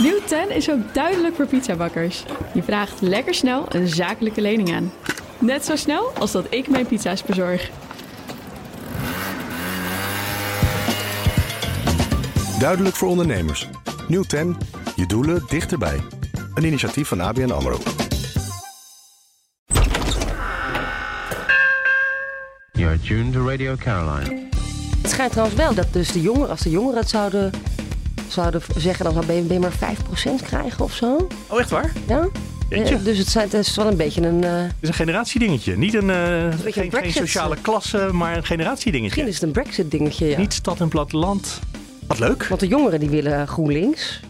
Nieuw 10 is ook duidelijk voor pizzabakkers. Je vraagt lekker snel een zakelijke lening aan. Net zo snel als dat ik mijn pizza's bezorg. Duidelijk voor ondernemers. Nieuw 10. Je doelen dichterbij. Een initiatief van ABN AMRO. You're tuned to Radio Caroline. Het schijnt trouwens wel dat dus de jongeren, als de jongeren het zouden, zouden zeggen, dan zou BNB maar 5% krijgen of zo. Oh, echt waar? Ja? Eh, Dus het, zijn, het is wel een beetje een... eh, Het is een generatiedingetje. Niet een, eh, geen, een geen sociale klasse, maar een generatiedingetje. misschien is het een brexit dingetje, ja. Niet stad en platteland. Wat leuk. Want de jongeren die willen GroenLinks.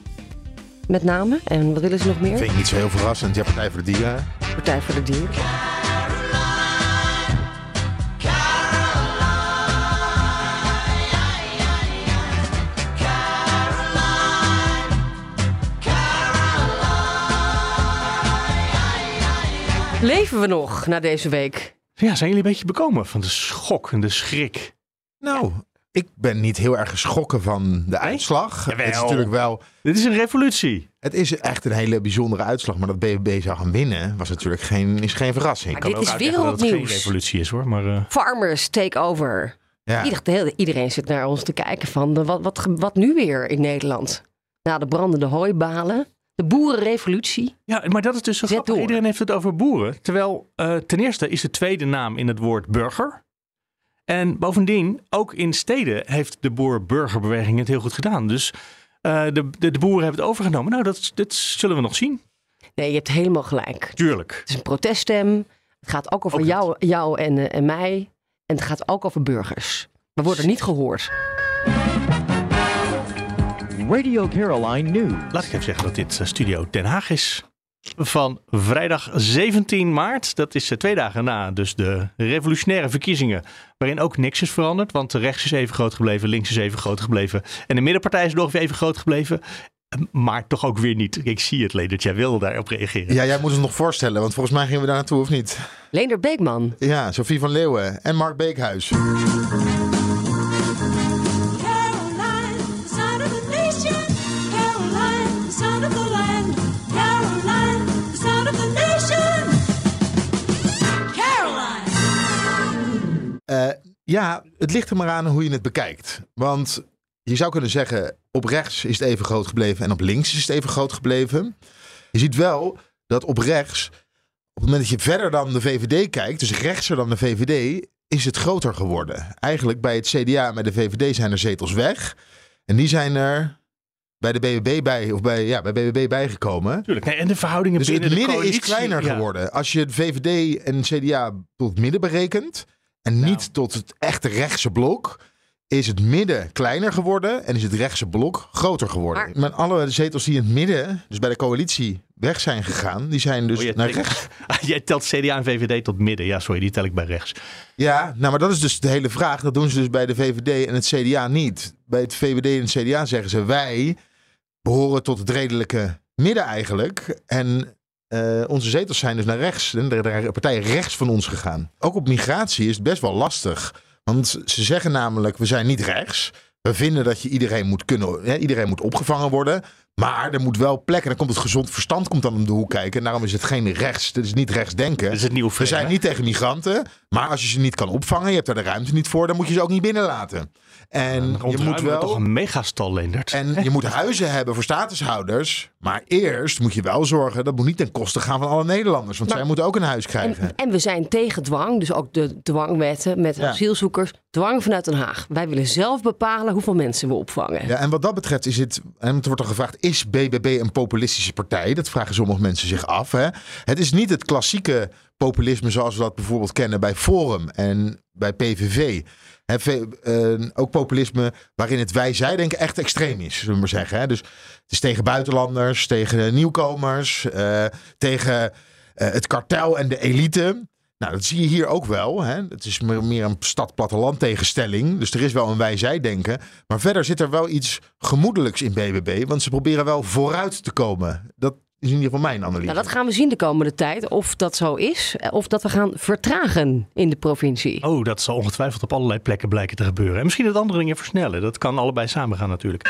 Met name. En wat willen ze nog meer? Vind ik niet zo heel verrassend. Ja, Partij voor de Dieren. Partij voor de Dieren. Leven we nog na deze week? Ja, zijn jullie een beetje bekomen van de schok en de schrik? Nou, ik ben niet heel erg geschrokken van de uitslag. Jawel. Het is natuurlijk wel... Dit is een revolutie. Het is echt een hele bijzondere uitslag. Maar dat BBB zou gaan winnen was natuurlijk geen, is geen verrassing. Maar Kan dit ook is uitleggen dat het geen wereldnieuws. revolutie is hoor, maar... eh, Farmers take over. Ja. Ieder- de hele- iedereen zit naar ons te kijken van de- wat, wat, ge- wat nu weer in Nederland? Na de brandende hooibalen, de boerenrevolutie. Ja, maar dat is dus zo grappig. Iedereen heeft het over boeren. Terwijl eh, ten eerste is de tweede naam in het woord burger. En bovendien, ook in steden heeft de boer-burgerbeweging het heel goed gedaan. Dus eh, de, de, de boeren hebben het overgenomen. Nou, dat, dat zullen we nog zien. Nee, je hebt helemaal gelijk. Tuurlijk. Het is een proteststem. Het gaat ook over Ook jou, jou en, eh, en mij. En het gaat ook over burgers. We worden niet gehoord. Radio Caroline News. Laat ik even zeggen dat dit eh, Studio Den Haag is. Van vrijdag 17 maart. Dat is eh, twee dagen na dus de revolutionaire verkiezingen. Waarin ook niks is veranderd. Want de rechts is even groot gebleven. Links is even groot gebleven. En de middenpartij is nog weer even groot gebleven. Eh, Maar toch ook weer niet. Ik zie het, Leendert. Jij wilde daarop reageren. Ja, jij moet het nog voorstellen. Want volgens mij gingen we daar naartoe, of niet? Leender Beekman. Ja, Sophie van Leeuwen en Mark Beekhuis. Ja, het ligt er maar aan hoe je het bekijkt. Want je zou kunnen zeggen, op rechts is het even groot gebleven en op links is het even groot gebleven. Je ziet wel dat op rechts, op het moment dat je verder dan de VVD kijkt, dus rechtser dan de VVD, is het groter geworden. Eigenlijk bij het CDA en bij de VVD zijn er zetels weg. En die zijn er bij de BBB bij, of bij, ja, bij BBB bijgekomen. Tuurlijk. Nee, en de verhoudingen Dus het binnen de midden is kleiner ja. geworden. Als je het VVD en CDA tot het midden berekent en Nou. niet tot het echte rechtse blok, is het midden kleiner geworden en is het rechtse blok groter geworden. Maar- alle zetels die in het midden, dus bij de coalitie, weg zijn gegaan, die zijn dus Oh, naar telt- rechts. Jij telt CDA en VVD tot midden. Ja, sorry, die tel ik bij rechts. Ja, nou, maar dat is dus de hele vraag. Dat doen ze dus bij de VVD en het CDA niet. Bij het VVD en het CDA zeggen ze wij behoren tot het redelijke midden eigenlijk. En eh, onze zetels zijn dus naar rechts. De partijen rechts van ons gegaan. Ook op migratie is het best wel lastig. Want ze zeggen namelijk, we zijn niet rechts. We vinden dat je iedereen moet kunnen, iedereen moet opgevangen worden. Maar er moet wel plek. En dan komt het gezond verstand komt dan om de hoek kijken. En daarom is het geen rechts. Het is niet rechts denken. Dat is het We zijn niet tegen migranten. Maar als je ze niet kan opvangen, je hebt daar de ruimte niet voor, dan moet je ze ook niet binnenlaten. En je moet ontruimen we toch wel. een megastal, Leendert. En je moet huizen hebben voor statushouders. Maar eerst moet je wel zorgen, dat moet niet ten koste gaan van alle Nederlanders. Want Maar- zij moeten ook een huis krijgen. En, en we zijn tegen dwang, dus ook de dwangwetten met Ja. asielzoekers. Dwang vanuit Den Haag. Wij willen zelf bepalen hoeveel mensen we opvangen. Ja, en wat dat betreft is het, en het wordt dan gevraagd, is BBB een populistische partij? Dat vragen sommige mensen zich af. Hè? Het is niet het klassieke populisme zoals we dat bijvoorbeeld kennen bij Forum en bij PVV. Hè, ve- eh, ook populisme waarin het wij-zij-denken echt extreem is, zullen we maar zeggen. Hè? Dus het is tegen buitenlanders, tegen nieuwkomers, eh, tegen eh, het kartel en de elite. Nou, dat zie je hier ook wel. Hè? Het is meer, een stad-platteland tegenstelling. Dus er is wel een wij-zij-denken. Maar verder zit er wel iets gemoedelijks in BBB. Want ze proberen wel vooruit te komen. Dat is in ieder geval mijn analyse. Nou, dat gaan we zien de komende tijd. Of dat zo is. eh, Of dat we gaan vertragen in de provincie. Oh, dat zal ongetwijfeld op allerlei plekken blijken te gebeuren. En misschien dat andere dingen versnellen. Dat kan allebei samen gaan natuurlijk.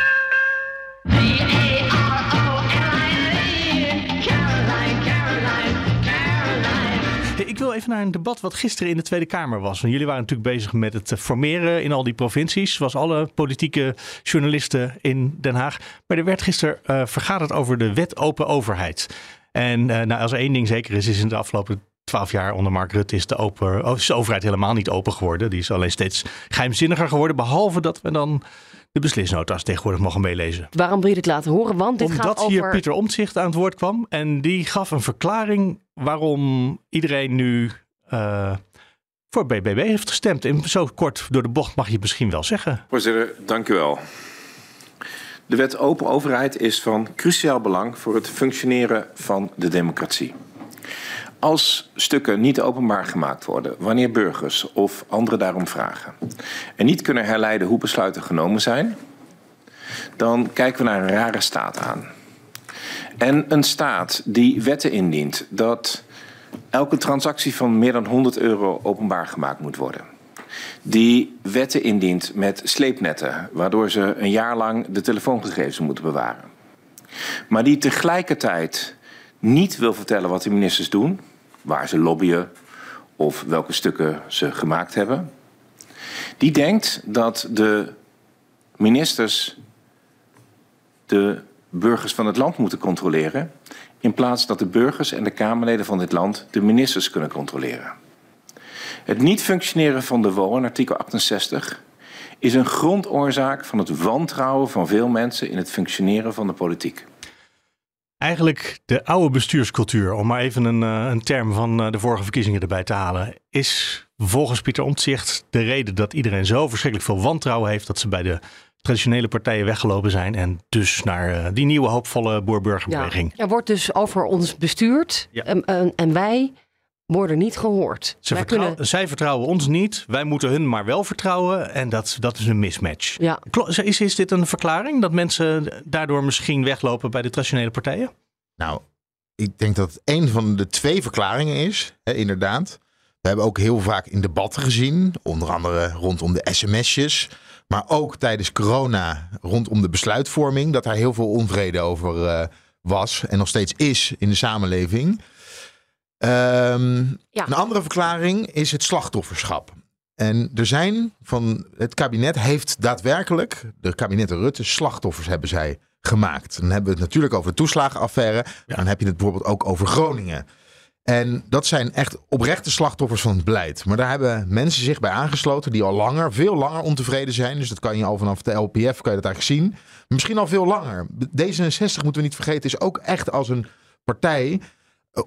Heel even naar een debat wat gisteren in de Tweede Kamer was. Want jullie waren natuurlijk bezig met het eh, formeren in al die provincies. Zoals alle politieke journalisten in Den Haag. Maar er werd gisteren eh, vergaderd over de wet open overheid. En eh, nou, als er één ding zeker is, is in de afgelopen twaalf jaar onder Mark Rutte is de, open, oh, is de overheid helemaal niet open geworden. Die is alleen steeds geheimzinniger geworden. Behalve dat we dan de beslisnota's tegenwoordig mogen meelezen. Waarom wil je dit laten horen? Want dit Omdat gaat over... hier Pieter Omtzigt aan het woord kwam. En die gaf een verklaring waarom iedereen nu eh, voor BBB heeft gestemd. En zo kort door de bocht mag je het misschien wel zeggen. Voorzitter, dank u wel. De wet open overheid is van cruciaal belang voor het functioneren van de democratie. Als stukken niet openbaar gemaakt worden, wanneer burgers of anderen daarom vragen, en niet kunnen herleiden hoe besluiten genomen zijn, dan kijken we naar een rare staat aan. En een staat die wetten indient dat elke transactie van meer dan 100 euro openbaar gemaakt moet worden. Die wetten indient met sleepnetten, waardoor ze een jaar lang de telefoongegevens moeten bewaren. Maar die tegelijkertijd niet wil vertellen wat de ministers doen, waar ze lobbyen of welke stukken ze gemaakt hebben. Die denkt dat de ministers de burgers van het land moeten controleren, in plaats dat de burgers en de Kamerleden van dit land de ministers kunnen controleren. Het niet functioneren van de WO in artikel 68 is een grondoorzaak van het wantrouwen van veel mensen in het functioneren van de politiek. Eigenlijk de oude bestuurscultuur, om maar even een, eh, een term van eh, de vorige verkiezingen erbij te halen, is volgens Pieter Omtzigt de reden dat iedereen zo verschrikkelijk veel wantrouwen heeft dat ze bij de traditionele partijen weggelopen zijn en dus naar eh, die nieuwe hoopvolle boer-burgerbeweging. Ja, er wordt dus over ons bestuurd Ja. en, en, en wij worden niet gehoord. Ze wij vertrouw- kunnen, Zij vertrouwen ons niet, wij moeten hun maar wel vertrouwen en dat, dat is een mismatch. ja, Is, is dit een verklaring dat mensen daardoor misschien weglopen bij de traditionele partijen? Nou, ik denk dat het een van de twee verklaringen is, hè, inderdaad. We hebben ook heel vaak in debatten gezien, onder andere rondom de sms'jes, maar ook tijdens corona rondom de besluitvorming, dat daar heel veel onvrede over eh, was en nog steeds is in de samenleving. Ehm, Ja. Een andere verklaring is het slachtofferschap. En er zijn van het kabinet heeft daadwerkelijk, de kabinetten Rutte, slachtoffers hebben zij gemaakt. Dan hebben we het natuurlijk over de toeslagenaffaire. Dan heb je het bijvoorbeeld ook over Groningen. En dat zijn echt oprechte slachtoffers van het beleid. Maar daar hebben mensen zich bij aangesloten die al langer, veel langer ontevreden zijn. Dus dat kan je al vanaf de LPF, kan je dat eigenlijk zien. Misschien al veel langer. D66 moeten we niet vergeten, is ook echt als een partij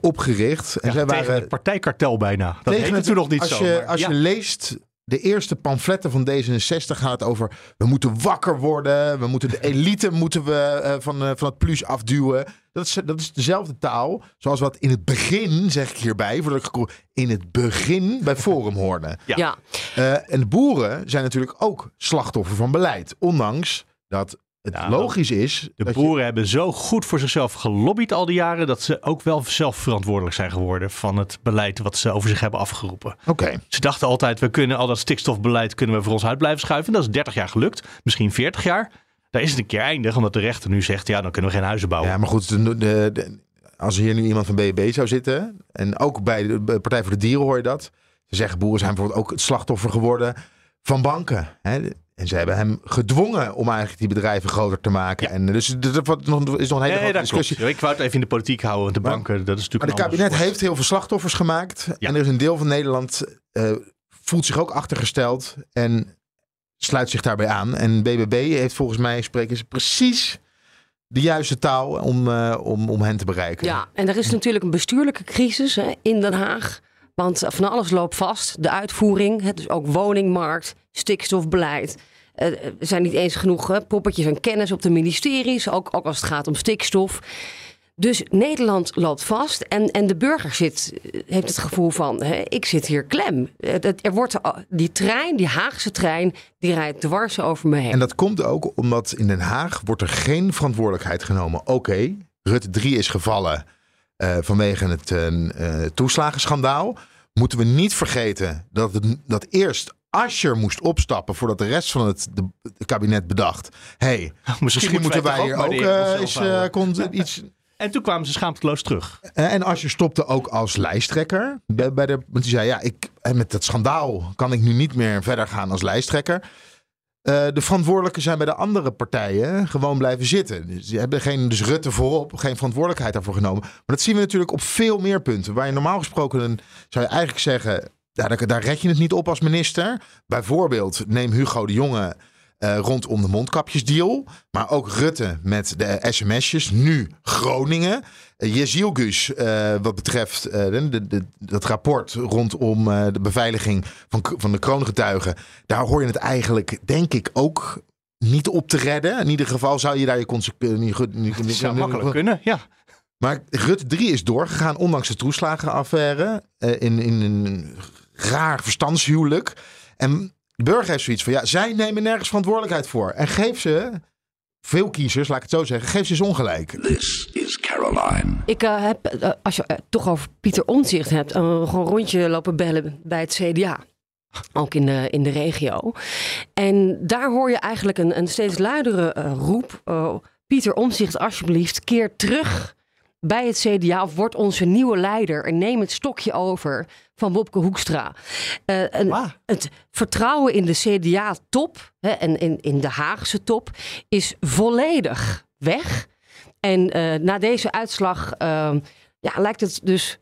opgericht. En Ja, zij tegen waren het partijkartel bijna. Dat tegen heette het- toen nog niet als zo. Je, maar als ja. je leest de eerste pamfletten van D66 gaat het over we moeten wakker worden, we moeten de elite moeten we eh, van, eh, van het plus afduwen. Dat is, dat is dezelfde taal zoals wat in het begin, zeg ik hierbij, voordat ik in het begin bij Forum hoorde. Ja. ja. Eh, en de boeren zijn natuurlijk ook slachtoffer van beleid, ondanks dat het Ja, logisch is. De je- boeren hebben zo goed voor zichzelf gelobbyd al die jaren dat ze ook wel zelf verantwoordelijk zijn geworden van het beleid wat ze over zich hebben afgeroepen. Oké. Ze dachten altijd, we kunnen al dat stikstofbeleid kunnen we voor ons uit blijven schuiven. Dat is 30 jaar gelukt, misschien 40 jaar. Daar is het een keer eindig, omdat de rechter nu zegt, ja, dan kunnen we geen huizen bouwen. Ja, maar goed, de, de, de- als er hier nu iemand van BBB zou zitten, en ook bij de Partij voor de Dieren hoor je dat. Ze zeggen boeren zijn bijvoorbeeld ook het slachtoffer geworden van banken. Hè? En ze hebben hem gedwongen om eigenlijk die bedrijven groter te maken. Ja. En dus dat is nog een hele nee, grote discussie. klopt. Ik wou het even in de politiek houden, want de Maar- banken, dat is natuurlijk Maar het kabinet soort. heeft heel veel slachtoffers gemaakt. Ja. En er is een deel van Nederland eh, voelt zich ook achtergesteld en sluit zich daarbij aan. En BBB heeft volgens mij spreken ze precies de juiste taal om, eh, om, om hen te bereiken. Ja, en er is natuurlijk een bestuurlijke crisis hè, in Den Haag. Want van alles loopt vast. De uitvoering, hè, dus ook woningmarkt, stikstofbeleid. Eh, Er zijn niet eens genoeg poppetjes en kennis op de ministeries, ook, ook als het gaat om stikstof. Dus Nederland loopt vast en, en de burger zit, heeft het gevoel van, hè, ik zit hier klem. Eh, Er wordt, die trein, die Haagse trein, die rijdt dwars over me heen. En dat komt ook omdat in Den Haag wordt er geen verantwoordelijkheid genomen. Oké, Rutte 3 is gevallen eh, vanwege het eh, eh, toeslagenschandaal. Moeten we niet vergeten dat, dat eerst Ascher moest opstappen voordat de rest van het de, kabinet bedacht. hey, misschien, moeten wij hier ook eh, eh, iets... En toen kwamen ze schaamteloos terug. Eh, En Asscher stopte ook als lijsttrekker. Bij, bij de, want hij zei, ja, ik, met dat schandaal kan ik nu niet meer verder gaan als lijsttrekker. De verantwoordelijken zijn bij de andere partijen gewoon blijven zitten. Dus die hebben geen, dus Rutte voorop, geen verantwoordelijkheid daarvoor genomen. Maar dat zien we natuurlijk op veel meer punten. Waar je normaal gesproken, zou je eigenlijk zeggen, ja, daar, daar red je het niet op als minister. Bijvoorbeeld, neem Hugo de Jonge eh, rondom de mondkapjesdeal. Maar ook Rutte met de sms'jes. Nu Groningen. Uh, Jezielgus, eh, wat betreft eh, de, dat rapport rondom eh, de beveiliging van, van de kroongetuigen. Daar hoor je het eigenlijk, denk ik, ook niet op te redden. In ieder geval zou je daar je consequenties... Het zou makkelijk kunnen, ja. Maar Rutte 3 is doorgegaan, ondanks de toeslagenaffaire. eh, in, in een raar verstandshuwelijk. En de burger heeft zoiets van: ja, zij nemen nergens verantwoordelijkheid voor. En geef ze, veel kiezers, laat ik het zo zeggen, geef ze eens ongelijk. This is Caroline. Ik eh, heb, eh, als je het toch over Pieter Omtzigt hebt, eh, gewoon een rondje lopen bellen bij het CDA. Ook in de, in de regio. En daar hoor je eigenlijk een, een steeds luidere eh, roep. eh, Pieter Omtzigt, alsjeblieft, keer terug bij het CDA of word onze nieuwe leider en neem het stokje over van Wopke Hoekstra. Eh, en. Het vertrouwen in de CDA-top en in, in de Haagse top is volledig weg. En eh, na deze uitslag eh, ja, lijkt het dus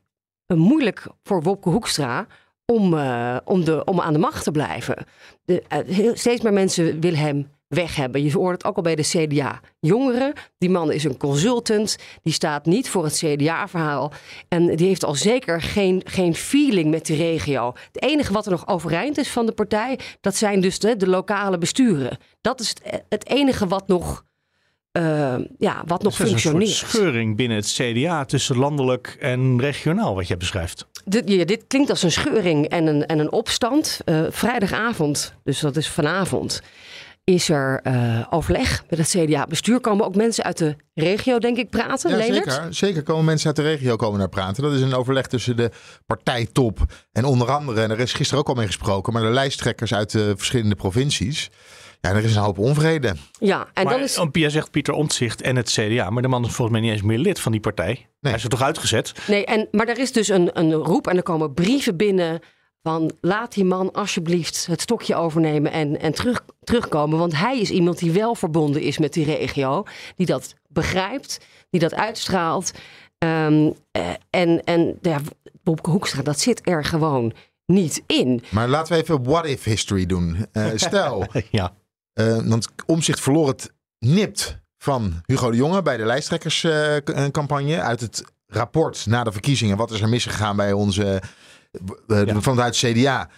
moeilijk voor Wopke Hoekstra om, eh, om, de, om aan de macht te blijven. De, heel, steeds meer mensen willen hem weg hebben. Je hoort het ook al bij de CDA-jongeren. Die man is een consultant. Die staat niet voor het CDA-verhaal. En die heeft al zeker geen, geen feeling met de regio. Het enige wat er nog overeind is van de partij... dat zijn dus de, de lokale besturen. Dat is het, het enige wat nog, eh, ja, wat nog Er is een soort functioneert. scheuring binnen het CDA tussen landelijk en regionaal, wat jij beschrijft. Dit, ja, dit klinkt als een scheuring en een, en een opstand. Eh, vrijdagavond, dus dat is vanavond, is er eh, overleg met het CDA-bestuur. Komen ook mensen uit de regio, denk ik, praten, Ja, Leonard? zeker, zeker komen mensen uit de regio komen daar praten. Dat is een overleg tussen de partijtop en onder andere, en er is gisteren ook al mee gesproken, maar de lijsttrekkers uit de verschillende provincies. Ja, er is een hoop onvrede. Ja, en maar dan is... Pia zegt Pieter Omtzigt en het CDA. Maar de man is volgens mij niet eens meer lid van die partij. Hij is er toch uitgezet? Nee, en, maar er is dus een, een roep en er komen brieven binnen van laat die man alsjeblieft het stokje overnemen en, en terug, terugkomen. Want hij is iemand die wel verbonden is met die regio, die dat begrijpt, die dat uitstraalt. Ehm, eh, en en ja, Bob Hoekstra, dat zit er gewoon niet in. Maar laten we even what if history doen. Eh, stel, ja. eh, want Omzicht verloor het nipt van Hugo de Jonge bij de lijsttrekkerscampagne. uit het rapport na de verkiezingen. Wat is er misgegaan bij onze, Ja. vanuit CDA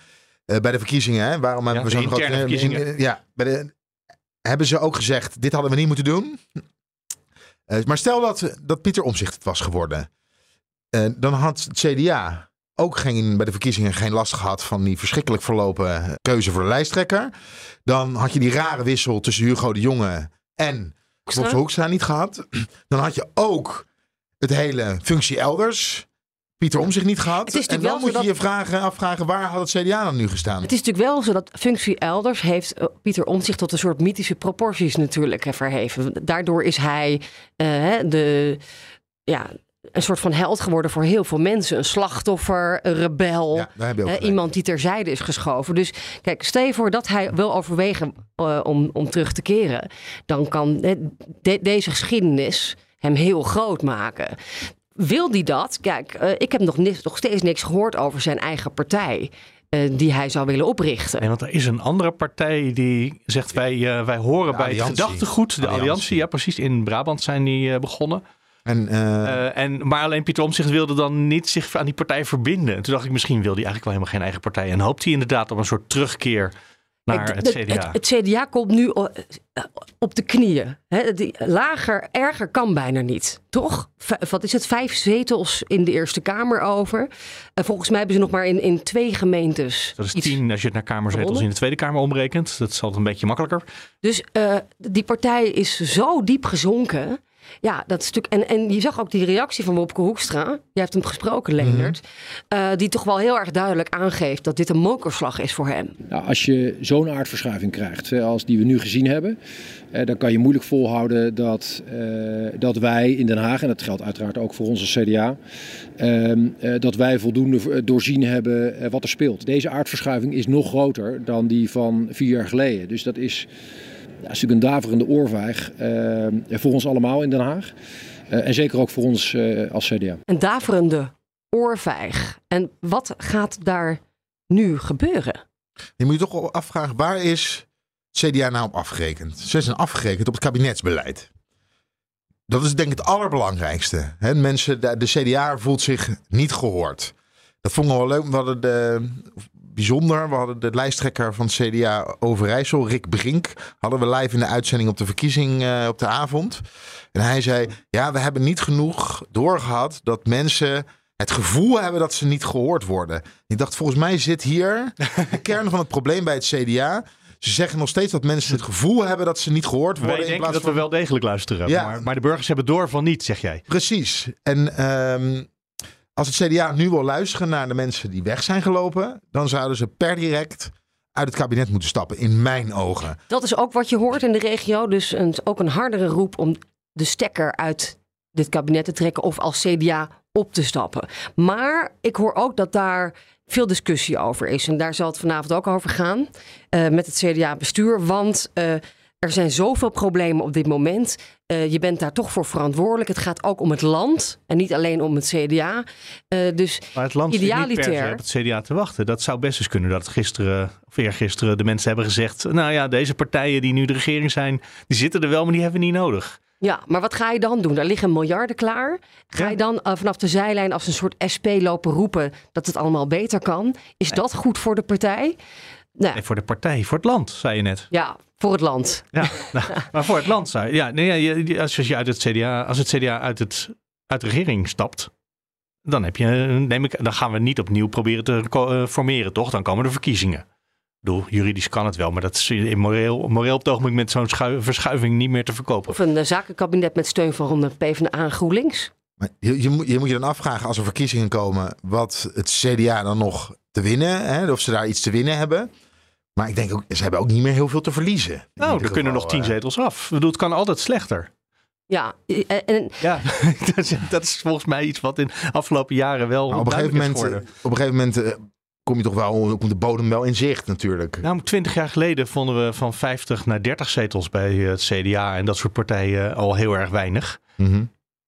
eh, bij de verkiezingen. Hè? Waarom hebben we zo'n grote- verkiezingen. in- ja, bij de, hebben ze ook gezegd, dit hadden we niet moeten doen. Eh, maar stel dat, dat Pieter Omzicht het was geworden. Eh, dan had het CDA ook geen, bij de verkiezingen geen last gehad van die verschrikkelijk verlopen keuze voor de lijsttrekker. Dan had je die rare wissel tussen Hugo de Jonge en Bob Hoekstra niet gehad. Dan had je ook het hele functie elders. Pieter Omzicht niet gehad. En dan moet je je vragen, afvragen waar had het CDA dan nu gestaan? Het is natuurlijk wel zo dat functie elders heeft eh, Pieter Omtzigt tot een soort mythische proporties natuurlijk eh, verheven. Daardoor is hij eh, de, ja, een soort van held geworden voor heel veel mensen. Een slachtoffer, een rebel. Ja, hè, iemand die terzijde is geschoven. Dus kijk, stel je voor dat hij wil overwegen om, om terug te keren. Dan kan de- deze geschiedenis hem heel groot maken. Wil die dat? Kijk, eh, ik heb nog, nog steeds niks gehoord over zijn eigen partij. eh, die hij zou willen oprichten. Nee, want er is een andere partij die zegt wij, eh, wij horen De bij Alliantie. het gedachtegoed. De Alliantie. Alliantie. ja precies. In Brabant zijn die eh, begonnen. En, eh, Eh, en, maar alleen Pieter Omtzigt wilde dan niet zich aan die partij verbinden. En toen dacht ik, misschien wil hij eigenlijk wel helemaal geen eigen partij. En hoopt hij inderdaad op een soort terugkeer naar het CDA. Het, het CDA komt nu eh, op de knieën. Hè, die, lager, erger kan bijna niet. Toch? V- wat is het? Vijf zetels in de Eerste Kamer over. En volgens mij hebben ze nog maar in, in twee gemeentes. dat is tien als je het naar kamerzetels in de Tweede Kamer omrekent. Dat is altijd een beetje makkelijker. Dus eh, die partij is zo diep gezonken. Ja, dat stuk. En, en je zag ook die reactie van Wopke Hoekstra. Je hebt hem gesproken, Leonard. eh, die toch wel heel erg duidelijk aangeeft dat dit een mokerslag is voor hem. Nou, als je zo'n aardverschuiving krijgt als die we nu gezien hebben, eh, dan kan je moeilijk volhouden dat, eh, dat wij in Den Haag, en dat geldt uiteraard ook voor onze CDA, ehm, eh, dat wij voldoende doorzien hebben wat er speelt. Deze aardverschuiving is nog groter dan die van vier jaar geleden. Dus dat is, ja, is natuurlijk een daverende oorvijg eh, voor ons allemaal in Den Haag. Eh, en zeker ook voor ons eh, als CDA. Een daverende oorvijg. En wat gaat daar nu gebeuren? Je moet je toch afvragen, waar is het CDA nou op afgerekend? Ze zijn afgerekend op het kabinetsbeleid. Dat is denk ik het allerbelangrijkste. Hè, mensen, de, de CDA voelt zich niet gehoord. Dat vonden we wel leuk. We hadden de, bijzonder, we hadden de lijsttrekker van CDA Overijssel, Rick Brink, hadden we live in de uitzending op de verkiezing eh, op de avond. En hij zei, ja, we hebben niet genoeg doorgehad dat mensen het gevoel hebben dat ze niet gehoord worden. Ik dacht, volgens mij zit hier de kern van het probleem bij het CDA. Ze zeggen nog steeds dat mensen het gevoel hebben dat ze niet gehoord worden. Wij denken dat we wel degelijk luisteren. Ja. Maar, maar de burgers hebben door van niet, zeg jij. Precies. En ehm, als het CDA nu wil luisteren naar de mensen die weg zijn gelopen, dan zouden ze per direct uit het kabinet moeten stappen, in mijn ogen. Dat is ook wat je hoort in de regio. Dus ook een hardere roep om de stekker uit dit kabinet te trekken of als CDA op te stappen. Maar ik hoor ook dat daar veel discussie over is. En daar zal het vanavond ook over gaan eh, met het CDA-bestuur. Want eh, er zijn zoveel problemen op dit moment. Eh, je bent daar toch voor verantwoordelijk. Het gaat ook om het land en niet alleen om het CDA. Eh, dus Maar het land zit niet idealiter. op het CDA te wachten. Dat zou best eens kunnen dat gisteren of eergisteren de mensen hebben gezegd... nou ja, deze partijen die nu de regering zijn, die zitten er wel, maar die hebben we niet nodig. Ja, maar wat ga je dan doen? Daar liggen miljarden klaar. Ga Ja. je dan eh, vanaf de zijlijn als een soort SP lopen roepen dat het allemaal beter kan? Is dat goed voor de partij? Nou, Nee, voor de partij, voor het land, zei je net. ja, voor het land. Ja, nou, maar voor het land zou. Ja, nee, ja, als, als je uit het CDA, als het CDA uit, het, uit de regering stapt... Dan, heb je, neem ik, dan gaan we niet opnieuw proberen te eh, formeren, toch? Dan komen de verkiezingen. Ik bedoel, juridisch kan het wel, maar dat is in moreel, moreel op het ogenblik met zo'n schui- verschuiving niet meer te verkopen. Of een eh, zakenkabinet met steun van de PvdA en GroenLinks. Maar je, je, moet, je moet je dan afvragen als er verkiezingen komen, wat het CDA dan nog te winnen, hè, of ze daar iets te winnen hebben. Maar ik denk ook, ze hebben ook niet meer heel veel te verliezen. Nou, er kunnen nog tien eh. zetel af. Ik bedoel, het kan altijd slechter. Ja, eh, en, Ja, dat is, dat is volgens mij iets wat in de afgelopen jaren wel Maar op een gegeven moment, op een gegeven moment eh, kom je toch wel, komt de bodem wel in zicht natuurlijk. Nou, twintig jaar geleden vonden we van 50 naar 30 zetels bij het CDA en dat soort partijen al heel erg weinig. Mhm.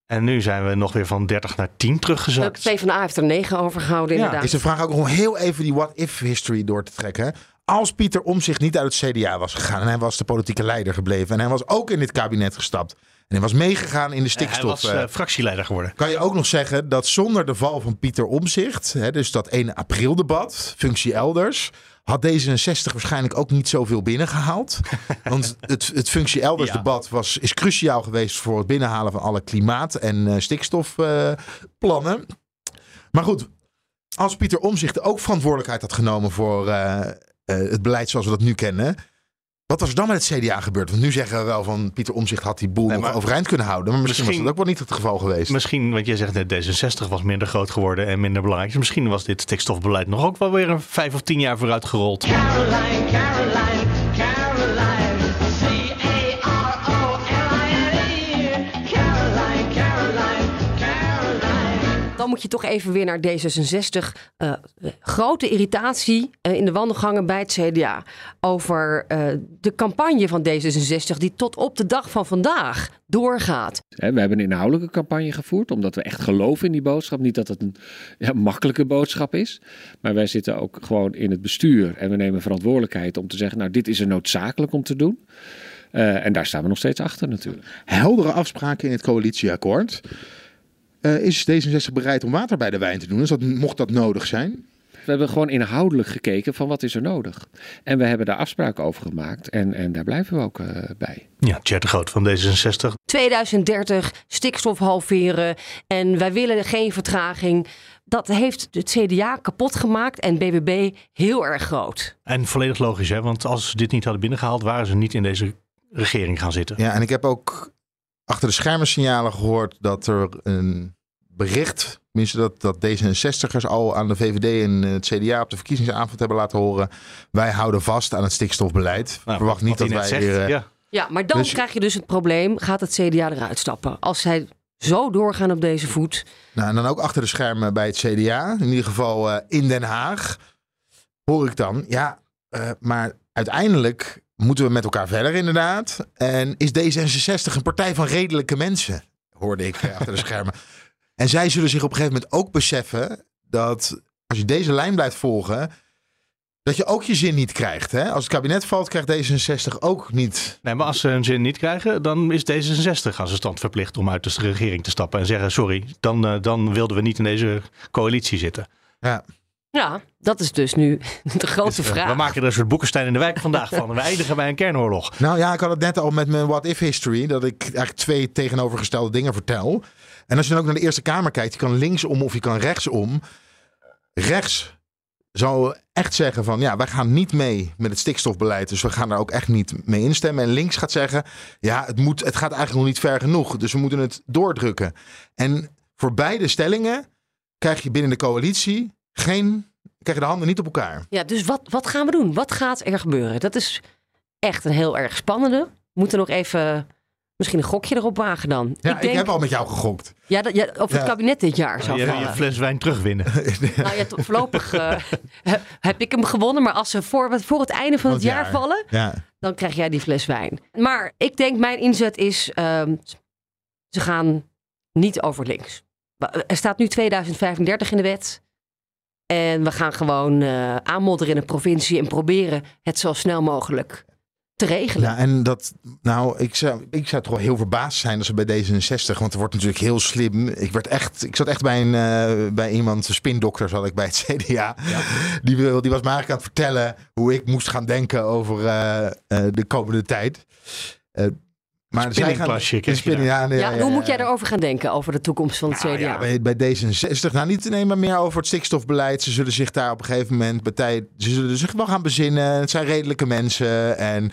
En nu zijn we nog weer van 30 naar 10 de teruggezakt. PvdA heeft er negen overgehouden Ja, inderdaad. Is de vraag ook om heel even die what-if history door te trekken. Als Pieter Omzicht niet uit het CDA was gegaan en hij was de politieke leider gebleven en hij was ook in dit kabinet gestapt en hij was meegegaan in de Hij stikstof. was eh, eh, fractieleider geworden. kan je ook nog zeggen dat zonder de val van Pieter Omzicht, dus dat 1 april debat, functie elders, had D66 waarschijnlijk ook niet zoveel binnengehaald. Want het, het functie elders debat was, is cruciaal geweest voor het binnenhalen van alle klimaat- en eh, stikstofplannen. maar goed, als Pieter Omzicht ook verantwoordelijkheid had genomen voor het beleid zoals we dat nu kennen. Wat was er dan met het CDA gebeurd? Want nu zeggen we wel van Pieter Omzicht had die boel Nee, nog overeind kunnen houden. Maar misschien, Misschien- was dat ook wel niet het geval geweest. Misschien, want jij zegt net D66 was minder groot geworden en minder belangrijk. Dus misschien was dit stikstofbeleid nog ook wel weer een vijf of tien jaar vooruit gerold. Caroline, Caroline. Dan moet je toch even weer naar D66. Eh, grote irritatie eh, in de wandelgangen bij het CDA. Over eh, de campagne van D66 die tot op de dag van vandaag doorgaat. Hè, We hebben een inhoudelijke campagne gevoerd, omdat we echt geloven in die boodschap. Niet dat het een ja, makkelijke boodschap is, maar wij zitten ook gewoon in het bestuur en we nemen verantwoordelijkheid om te zeggen, nou dit is er noodzakelijk om te doen. Eh, en daar staan we nog steeds achter natuurlijk. heldere afspraken in het coalitieakkoord. Eh, is D66 bereid om water bij de wijn te doen? Dus dat, mocht dat nodig zijn? We hebben gewoon inhoudelijk gekeken van wat is er nodig. En we hebben daar afspraken over gemaakt en, en daar blijven we ook eh, bij. Ja, Tjert de Groot van D66. 2030 stikstof halveren en wij willen geen vertraging. Dat heeft het CDA kapot gemaakt en BBB heel erg groot. En volledig logisch, hè? want als ze dit niet hadden binnengehaald, waren ze niet in deze regering gaan zitten. Ja, en ik heb ook achter de schermen signalen gehoord dat er een bericht, tenminste dat, dat D66'ers al aan de VVD en het CDA op de verkiezingsavond hebben laten horen. Wij houden vast aan het stikstofbeleid. Nou, Verwacht niet dat wij zegt, weer... eh, ja. Ja, maar dan Dus- krijg je dus het probleem, gaat het CDA eruit stappen? Als zij zo doorgaan op deze voet. Nou, en dan ook achter de schermen bij het CDA, in ieder geval eh, in Den Haag, hoor ik dan, ja, eh, maar uiteindelijk moeten we met elkaar verder inderdaad. En is D66 een partij van redelijke mensen, hoorde ik eh, achter de schermen. En zij zullen zich op een gegeven moment ook beseffen dat als je deze lijn blijft volgen, dat je ook je zin niet krijgt. Hè? Als het kabinet valt, krijgt D66 ook niet Nee, maar als ze hun zin niet krijgen, dan is D66 als een stand verplicht om uit de regering te stappen en zeggen: sorry, dan, eh, dan wilden we niet in deze coalitie zitten. Ja. Ja, dat is dus nu de grote Dus, vraag. we maken er een soort Boekenstein in de wijk vandaag van. We eindigen bij een kernoorlog. Nou ja, ik had het net al met mijn What If History. Dat ik eigenlijk twee tegenovergestelde dingen vertel. En als je dan ook naar de Eerste Kamer kijkt. Je kan linksom of je kan rechtsom. Rechts zou echt zeggen van ja, wij gaan niet mee met het stikstofbeleid. Dus we gaan daar ook echt niet mee instemmen. En links gaat zeggen ja, het, moet, het gaat eigenlijk nog niet ver genoeg. Dus we moeten het doordrukken. En voor beide stellingen krijg je binnen de coalitie geen... Krijg je de handen niet op elkaar. Ja, dus wat, wat gaan we doen? Wat gaat er gebeuren? Dat is echt een heel erg spannende. We moeten nog even misschien een gokje erop wagen dan. Ja, ik, heb al met jou gegokt. Ja, dat, ja, of het Ja. kabinet dit jaar zou Je, je vallen. fles wijn terugwinnen. Nou ja, voorlopig eh, he- heb ik hem gewonnen. Maar als ze voor, voor het einde van het Van jaar, het jaar. vallen, Ja. dan krijg jij die fles wijn. Maar ik denk mijn inzet is, ehm, ze gaan niet over links. Er staat nu 2035 in de wet. En we gaan gewoon eh aanmodderen in de provincie en proberen het zo snel mogelijk te regelen. Ja, en dat, nou, ik zou, ik zou toch wel heel verbaasd zijn als ze bij D66, want er wordt natuurlijk heel slim. Ik werd echt, ik zat echt bij een, eh, bij iemand, een spindokter zat ik bij het CDA. Die, wil, die was me eigenlijk aan het vertellen hoe ik moest gaan denken over eh, eh, de komende tijd. Maar zij gaan, spinning, ja, nee, Ja, ja, en hoe moet jij erover gaan denken over de toekomst van het Nou CDA? ja, bij, bij D66, nou niet alleen maar meer over het stikstofbeleid. Ze zullen zich daar op een gegeven moment bij tijd, ze zullen zich wel gaan bezinnen. Het zijn redelijke mensen en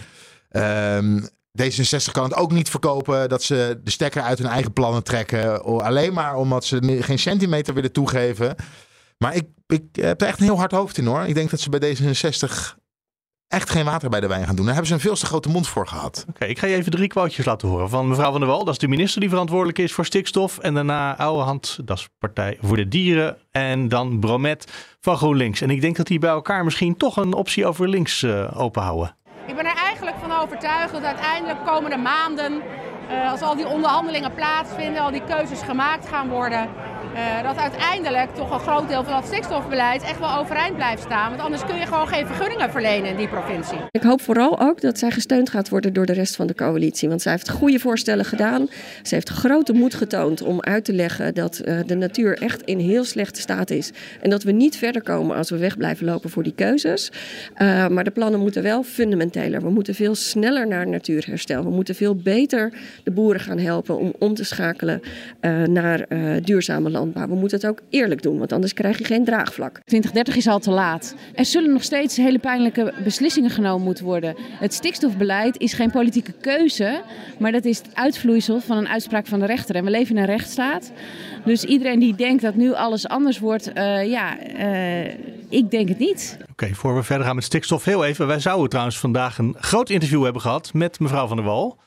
ehm, D66 kan het ook niet verkopen dat ze de stekker uit hun eigen plannen trekken. Alleen maar omdat ze geen centimeter willen toegeven. Maar ik, ik heb er echt een heel hard hoofd in hoor. Ik denk dat ze bij D66 echt geen water bij de wijn gaan doen. Daar hebben ze een veel te grote mond voor gehad. Oké, ik ga je even drie quotejes laten horen. Van mevrouw Van der Wal, dat is de minister die verantwoordelijk is voor stikstof. En daarna Ouwehand, dat is Partij voor de Dieren. En dan Bromet van GroenLinks. En ik denk dat die bij elkaar misschien toch een optie over links eh openhouden. Ik ben er eigenlijk van overtuigd dat uiteindelijk komende maanden, eh, als al die onderhandelingen plaatsvinden, al die keuzes gemaakt gaan worden, eh, dat uiteindelijk toch een groot deel van dat stikstofbeleid echt wel overeind blijft staan. Want anders kun je gewoon geen vergunningen verlenen in die provincie. Ik hoop vooral ook dat zij gesteund gaat worden door de rest van de coalitie. Want zij heeft goede voorstellen gedaan. Ze heeft grote moed getoond om uit te leggen dat eh, de natuur echt in heel slechte staat is. En dat we niet verder komen als we weg blijven lopen voor die keuzes. Eh, maar de plannen moeten wel fundamenteler. We moeten veel sneller naar natuurherstel. We moeten veel beter de boeren gaan helpen om om te schakelen naar duurzame landbouw. We moeten het ook eerlijk doen, want anders krijg je geen draagvlak. 2030 is al te laat. Er zullen nog steeds hele pijnlijke beslissingen genomen moeten worden. Het stikstofbeleid is geen politieke keuze, maar dat is het uitvloeisel van een uitspraak van de rechter. En we leven in een rechtsstaat. Dus iedereen die denkt dat nu alles anders wordt, eh, ja, eh, ik denk het niet. Oké, voor we verder gaan met stikstof, heel even. Wij zouden trouwens vandaag een groot interview hebben gehad met mevrouw Van der Wal.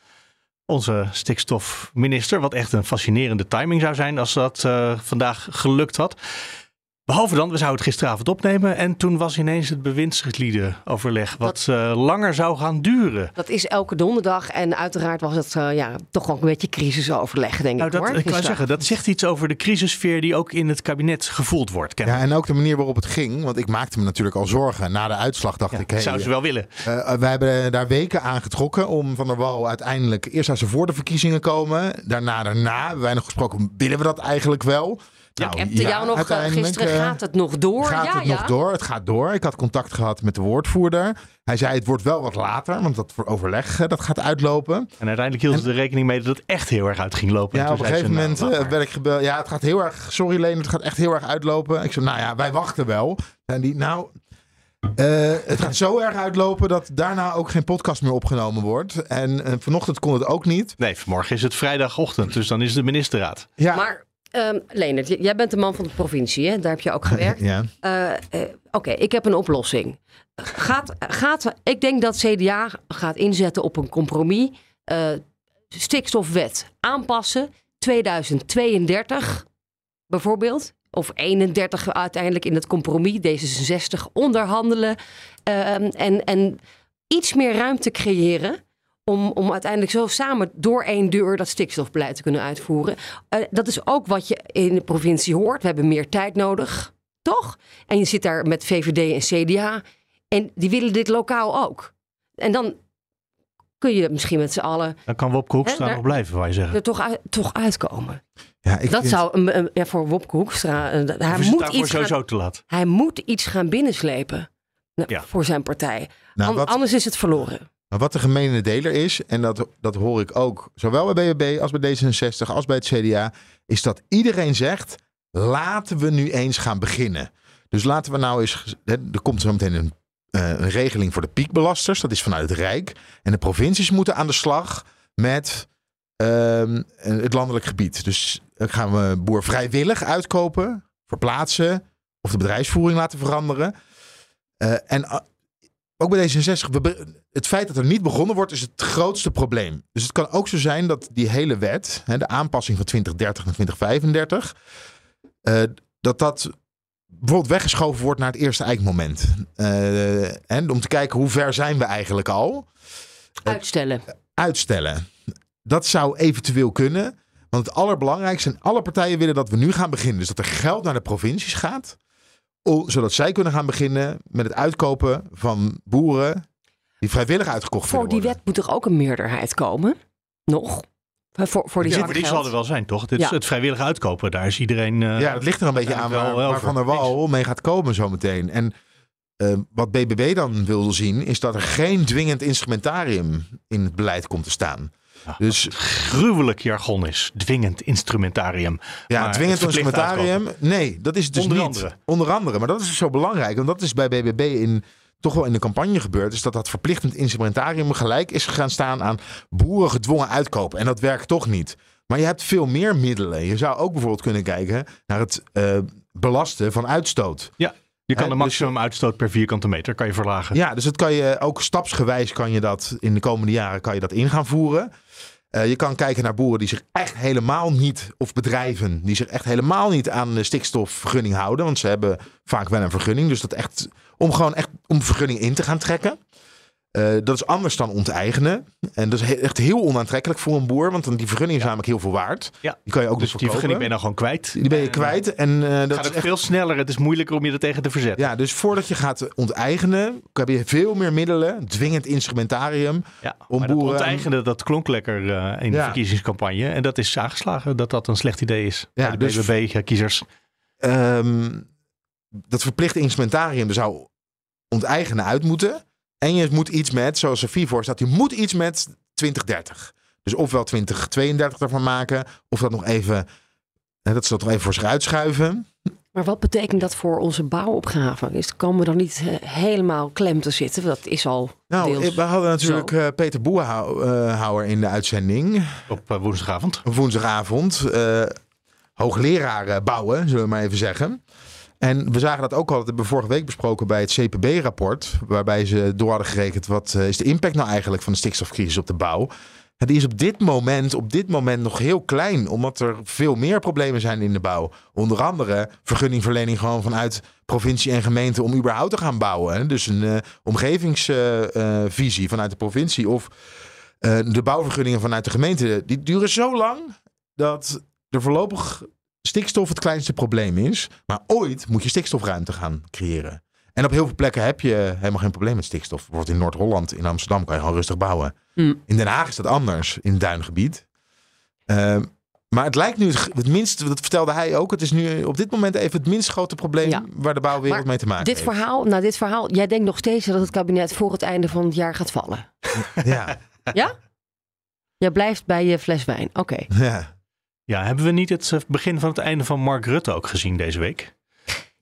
Onze stikstofminister. Wat echt een fascinerende timing zou zijn als dat eh, vandaag gelukt had. Behalve dan, we zouden het gisteravond opnemen. En toen was ineens het bewindsliedenoverleg. Wat eh, langer zou gaan duren. Dat is elke donderdag en uiteraard was het eh, ja, toch ook een beetje crisisoverleg, denk Nou, ik dat, hoor. ik gisteren. zeggen, dat zegt iets over de crisissfeer die ook in het kabinet gevoeld wordt. Ja, en ook de manier waarop het ging. Want ik maakte me natuurlijk al zorgen. Na de uitslag dacht ik... Hey, zou ze wel willen. eh, wij hebben daar weken aan getrokken om Van der Wal uiteindelijk... Eerst zou ze voor de verkiezingen komen. Daarna, daarna. hebben wij nog gesproken, willen we dat eigenlijk wel? Nou, ik heb te jou nog eh, gisteren, eh, gaat het nog door? Gaat ja, het ja. nog door? Het gaat door. Ik had contact gehad met de woordvoerder. Hij zei het wordt wel wat later, want dat voor overleg eh, dat gaat uitlopen. En uiteindelijk hielden ze er rekening mee dat het echt heel erg uit ging lopen. En Ja, op een gegeven nou, moment maar. werd ik gebeld. Ja, het gaat heel erg. Sorry, Leen, het gaat echt heel erg uitlopen. Ik zei, nou ja, wij wachten wel. En die, nou, Eh, het gaat zo erg uitlopen dat daarna ook geen podcast meer opgenomen wordt. En vanochtend kon het ook niet. Nee, vanmorgen is het vrijdagochtend, dus dan is de ministerraad. Ja. Maar Leonard, j- jij bent de man van de provincie, hè? daar heb je ook gewerkt. Ja. Eh, eh, Oké, ik heb een oplossing. Gaat, gaat, ik denk dat CDA gaat inzetten op een compromis. Eh, stikstofwet aanpassen. 2032 bijvoorbeeld. Of 31 uiteindelijk in het compromis. D66 onderhandelen. Ehm, en, en iets meer ruimte creëren. Om, om uiteindelijk zo samen door één deur dat stikstofbeleid te kunnen uitvoeren. Eh, dat is ook wat je in de provincie hoort. We hebben meer tijd nodig, toch? En je zit daar met VVD en CDA. En die willen dit lokaal ook. En dan kun je misschien met z'n allen Dan kan Wopke Hoekstra Hè, nog blijven, waar je zeggen. er toch, uit, toch uitkomen. Ja, ik dat vind- zou een, een- ja, voor Wopke Hoekstra... eh, hij, Of moet iets sowieso gaan, te laat? hij moet iets gaan binnenslepen nou, Ja. voor zijn partij. Nou, An- wat- Anders is het verloren. Maar wat de gemene deler is, en dat, dat hoor ik ook zowel bij BBB als bij D66 als bij het CDA, is dat iedereen zegt: laten we nu eens gaan beginnen. Dus laten we nou eens. Er komt zo meteen een, eh, een regeling voor de piekbelasters, dat is vanuit het Rijk. En de provincies moeten aan de slag met ehm, het landelijk gebied. Dus dan gaan we boer vrijwillig uitkopen, verplaatsen of de bedrijfsvoering laten veranderen. Eh, en ook bij D66, we be- het feit dat er niet begonnen wordt, is het grootste probleem. Dus het kan ook zo zijn dat die hele wet, hè, de aanpassing van 2030 naar 2035, eh, dat dat bijvoorbeeld weggeschoven wordt naar het eerste eikmoment. Eh, en om te kijken hoe ver zijn we eigenlijk al. Uitstellen. Uitstellen. Dat zou eventueel kunnen. Want het allerbelangrijkste, en alle partijen willen dat we nu gaan beginnen. Dus dat er geld naar de provincies gaat. Zodat zij kunnen gaan beginnen met het uitkopen van boeren die vrijwillig uitgekocht Voor willen die wet moet er ook een meerderheid komen. Nog. Voor, voor die Ja, maar die geld. zal er wel zijn, toch? Dit is Ja. het vrijwillig uitkopen. Daar is iedereen. eh, Ja, dat ligt er een beetje aan waar. Van der Wal mee gaat komen zometeen. En eh, wat BBB dan wil zien, is dat er geen dwingend instrumentarium in het beleid komt te staan. Dus gruwelijk jargon is. Dwingend instrumentarium. ja, Maar dwingend instrumentarium, nee, dat is het dus Onder niet. andere. Onder andere, maar dat is zo belangrijk. Want dat is bij BBB in, toch wel in de campagne gebeurd. Is dat dat verplichtend instrumentarium gelijk is gaan staan aan boeren gedwongen uitkopen. En dat werkt toch niet. Maar je hebt veel meer middelen. Je zou ook bijvoorbeeld kunnen kijken naar het eh, belasten van uitstoot. Ja, je kan de dus- maximum uitstoot per vierkante meter kan je verlagen. Ja, dus dat kan je ook stapsgewijs kan je dat in de komende jaren kan je dat in gaan voeren. Eh, je kan kijken naar boeren die zich echt helemaal niet, of bedrijven die zich echt helemaal niet aan de stikstofvergunning houden. Want ze hebben vaak wel een vergunning. Dus dat echt, om gewoon echt om vergunning in te gaan trekken. Eh, dat is anders dan onteigenen. En dat is he- echt heel onaantrekkelijk voor een boer. Want dan die vergunning is namelijk heel veel waard. Ja. Die kan je ook Dus dus die vergunning ben je dan gewoon kwijt. Die ben je kwijt. En eh, dat gaat is echt veel sneller. Het is moeilijker om je er tegen te verzetten. ja, dus voordat je gaat onteigenen, heb je veel meer middelen, dwingend instrumentarium. Ja, om maar dat boeren- onteigenen, dat klonk lekker eh, in de Ja. verkiezingscampagne. En dat is aangeslagen dat dat een slecht idee is. Ja, de dus- BBB-kiezers. Ehm, dat verplicht instrumentarium zou onteigenen uit moeten. En je moet iets met, zoals Sofie voorstelt, je moet iets met 2030. Dus ofwel 2032 ervan maken, of dat nog even, hè, dat ze dat nog even voor zich uitschuiven. Maar wat betekent dat voor onze bouwopgave? Is, komen we dan niet eh, helemaal klem te zitten? Dat is al Nou, deels we hadden natuurlijk zo. eh, Peter Boehouwer in de uitzending. Op eh, woensdagavond. Op woensdagavond. eh, hoogleraar eh, bouwen, zullen we maar even zeggen. En we zagen dat ook al, dat hebben we vorige week besproken bij het CPB-rapport. Waarbij ze door hadden gerekend wat eh, is de impact nou eigenlijk van de stikstofcrisis op de bouw. Die is op dit moment, op dit moment nog heel klein, omdat er veel meer problemen zijn in de bouw. Onder andere vergunningverlening gewoon vanuit provincie en gemeente om überhaupt te gaan bouwen. Dus een eh, omgevingsvisie vanuit de provincie of eh, de bouwvergunningen vanuit de gemeente. Die duren zo lang dat er voorlopig stikstof het kleinste probleem is. Maar ooit moet je stikstofruimte gaan creëren. En op heel veel plekken heb je helemaal geen probleem met stikstof. Bijvoorbeeld in Noord-Holland, in Amsterdam kan je gewoon rustig bouwen. Hmm. In Den Haag is dat anders, in het duingebied. Ehm, maar het lijkt nu het, minst, dat vertelde hij ook, het is nu op dit moment even het minst grote probleem Ja. waar de bouwwereld Maar mee te maken dit heeft. verhaal, nou dit verhaal, jij denkt nog steeds dat het kabinet voor het einde van het jaar gaat vallen. Ja, Ja? Jij blijft bij je fles wijn. Oké. ja. Ja, hebben we niet het eh, begin van het einde van Mark Rutte ook gezien deze week?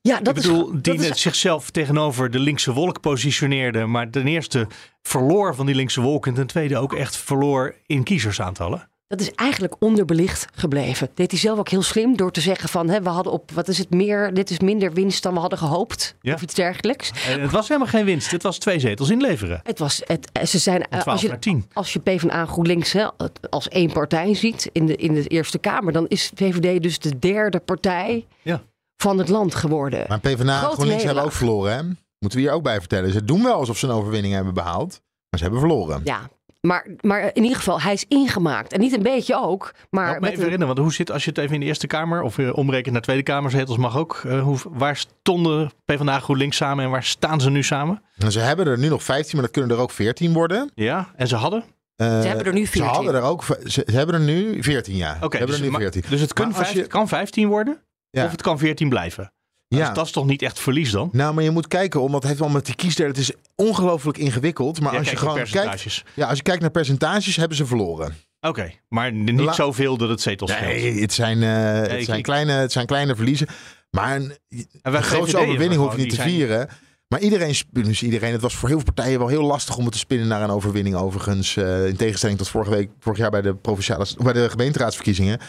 Ja, dat ik bedoel, is, die is- zichzelf tegenover de linkse wolk positioneerde. Maar ten eerste verloor van die linkse wolk. En ten tweede ook echt verloor in kiezersaantallen. Dat is eigenlijk onderbelicht gebleven. Deed hij zelf ook heel slim door te zeggen van... Hè, we hadden op, wat is het, meer, dit is minder winst dan we hadden gehoopt. Ja. Of iets dergelijks. En het was helemaal geen winst. Het was twee zetels inleveren. Het was, het, ze zijn, eh, 12 als, je, naar 10. als je PvdA GroenLinks hè, als één partij ziet in de, in de Eerste Kamer... dan is VVD dus de derde partij Ja. van het land geworden. Maar PvdA en GroenLinks hebben ook verloren, hè? Moeten we hier ook bij vertellen. Ze doen wel alsof ze een overwinning hebben behaald. Maar ze hebben verloren. Ja, maar, maar in ieder geval, hij is ingemaakt. En niet een beetje ook, maar... Help me even herinneren, want hoe zit als je het even in de Eerste Kamer of uh, omrekent naar Tweede Kamerzetels mag ook. eh, hoe, waar stonden PvdA GroenLinks samen en waar staan ze nu samen? En ze hebben er nu nog 15, maar dat kunnen er ook 14 worden. Ja, en ze hadden? Eh, Ze hebben er nu 14. Ze, hadden er ook, ze, ze hebben er nu 14, ja. Oké, ze hebben dus, er nu maar- 14. dus het kan, Maar kan 15 worden Ja. of het kan 14 blijven. Ja. Dus dat is toch niet echt verlies dan? Nou, maar je moet kijken, omdat het heeft wel met die kiesdelen. Het is ongelooflijk ingewikkeld. Maar als je gewoon kijkt, ja, als je kijkt naar percentages, hebben ze verloren. Oké, maar niet La- zoveel dat het zetels scheelt. Nee, het zijn, eh, het zijn, ik- kleine, het zijn kleine verliezen. Maar een, En een VVD'ers overwinning hoef je niet te zijn- vieren. Maar iedereen, dus iedereen, het was voor heel veel partijen wel heel lastig om het te spinnen naar een overwinning. Overigens, eh, in tegenstelling tot vorige week, vorig jaar bij de, provinciale, bij de gemeenteraadsverkiezingen.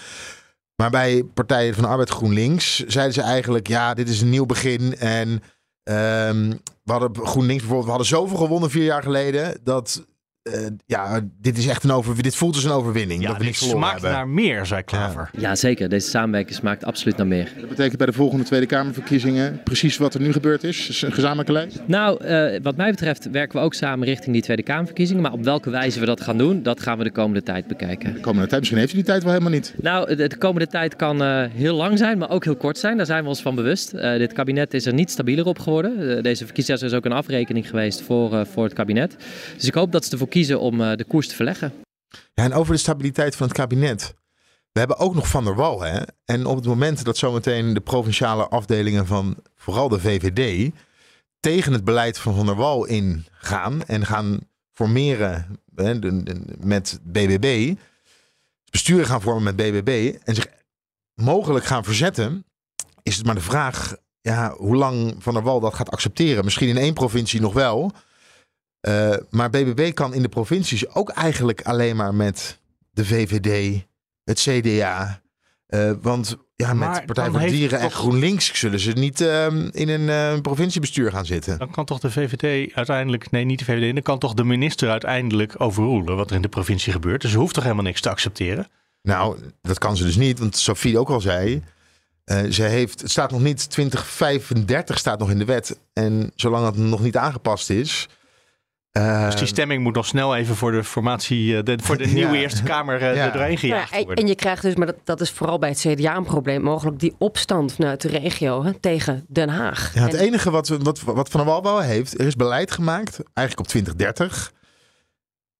Maar bij partijen van de Arbeid GroenLinks zeiden ze eigenlijk: ja, dit is een nieuw begin. En ehm, we hadden GroenLinks bijvoorbeeld, we hadden zoveel gewonnen vier jaar geleden. Dat eh, ja, dit is echt een over, dit voelt als een overwinning. Ja, dat we dit smaakt hebben. naar meer, zei Klaver. Ja, zeker. Deze samenwerking smaakt absoluut naar meer. Dat betekent bij de volgende Tweede Kamerverkiezingen precies wat er nu gebeurd is. is een gezamenlijke lijst. Nou, eh, wat mij betreft werken we ook samen richting die Tweede Kamerverkiezingen. Maar op welke wijze we dat gaan doen, dat gaan we de komende tijd bekijken. De komende tijd, misschien heeft u die tijd wel helemaal niet. Nou, de, de komende tijd kan eh, heel lang zijn, maar ook heel kort zijn. Daar zijn we ons van bewust. Eh, dit kabinet is er niet stabieler op geworden. Deze verkiezingen is ook een afrekening geweest voor, eh, voor het kabinet. Dus ik hoop dat ze ervoor kiezen om eh, de koers te verleggen. Ja, en over de stabiliteit van het kabinet. We hebben ook nog Van der Wal. Hè? En op het moment dat zometeen de provinciale afdelingen van vooral de VVD tegen het beleid van Van der Wal ingaan en gaan formeren hè, met BBB, besturen gaan vormen met BBB en zich mogelijk gaan verzetten, is het maar de vraag ja, hoe lang Van der Wal dat gaat accepteren. Misschien in één provincie nog wel. Eh, maar BBB kan in de provincies ook eigenlijk alleen maar met de VVD, het CDA. Eh, want ja, Maar met Partij voor Dieren en GroenLinks zullen ze niet ehm, in een eh, provinciebestuur gaan zitten. Dan kan toch de VVD uiteindelijk, nee niet de VVD, dan kan toch de minister uiteindelijk overroelen wat er in de provincie gebeurt. Dus ze hoeft toch helemaal niks te accepteren? Nou, dat kan ze dus niet, want Sophie ook al zei. ze heeft, het staat nog niet, 2035 staat nog in de wet. En zolang het nog niet aangepast is. Eh, Dus die stemming moet nog snel even voor de formatie, eh, de, voor de nieuwe Ja. Eerste Kamer eh, Ja. er doorheen gejaagd Ja, en, worden. en je krijgt dus, maar dat, dat is vooral bij het CDA een probleem, mogelijk die opstand vanuit de regio hè, tegen Den Haag. Ja, het En- enige wat, wat, wat Van der Wal wel heeft, er is beleid gemaakt, eigenlijk op 2030.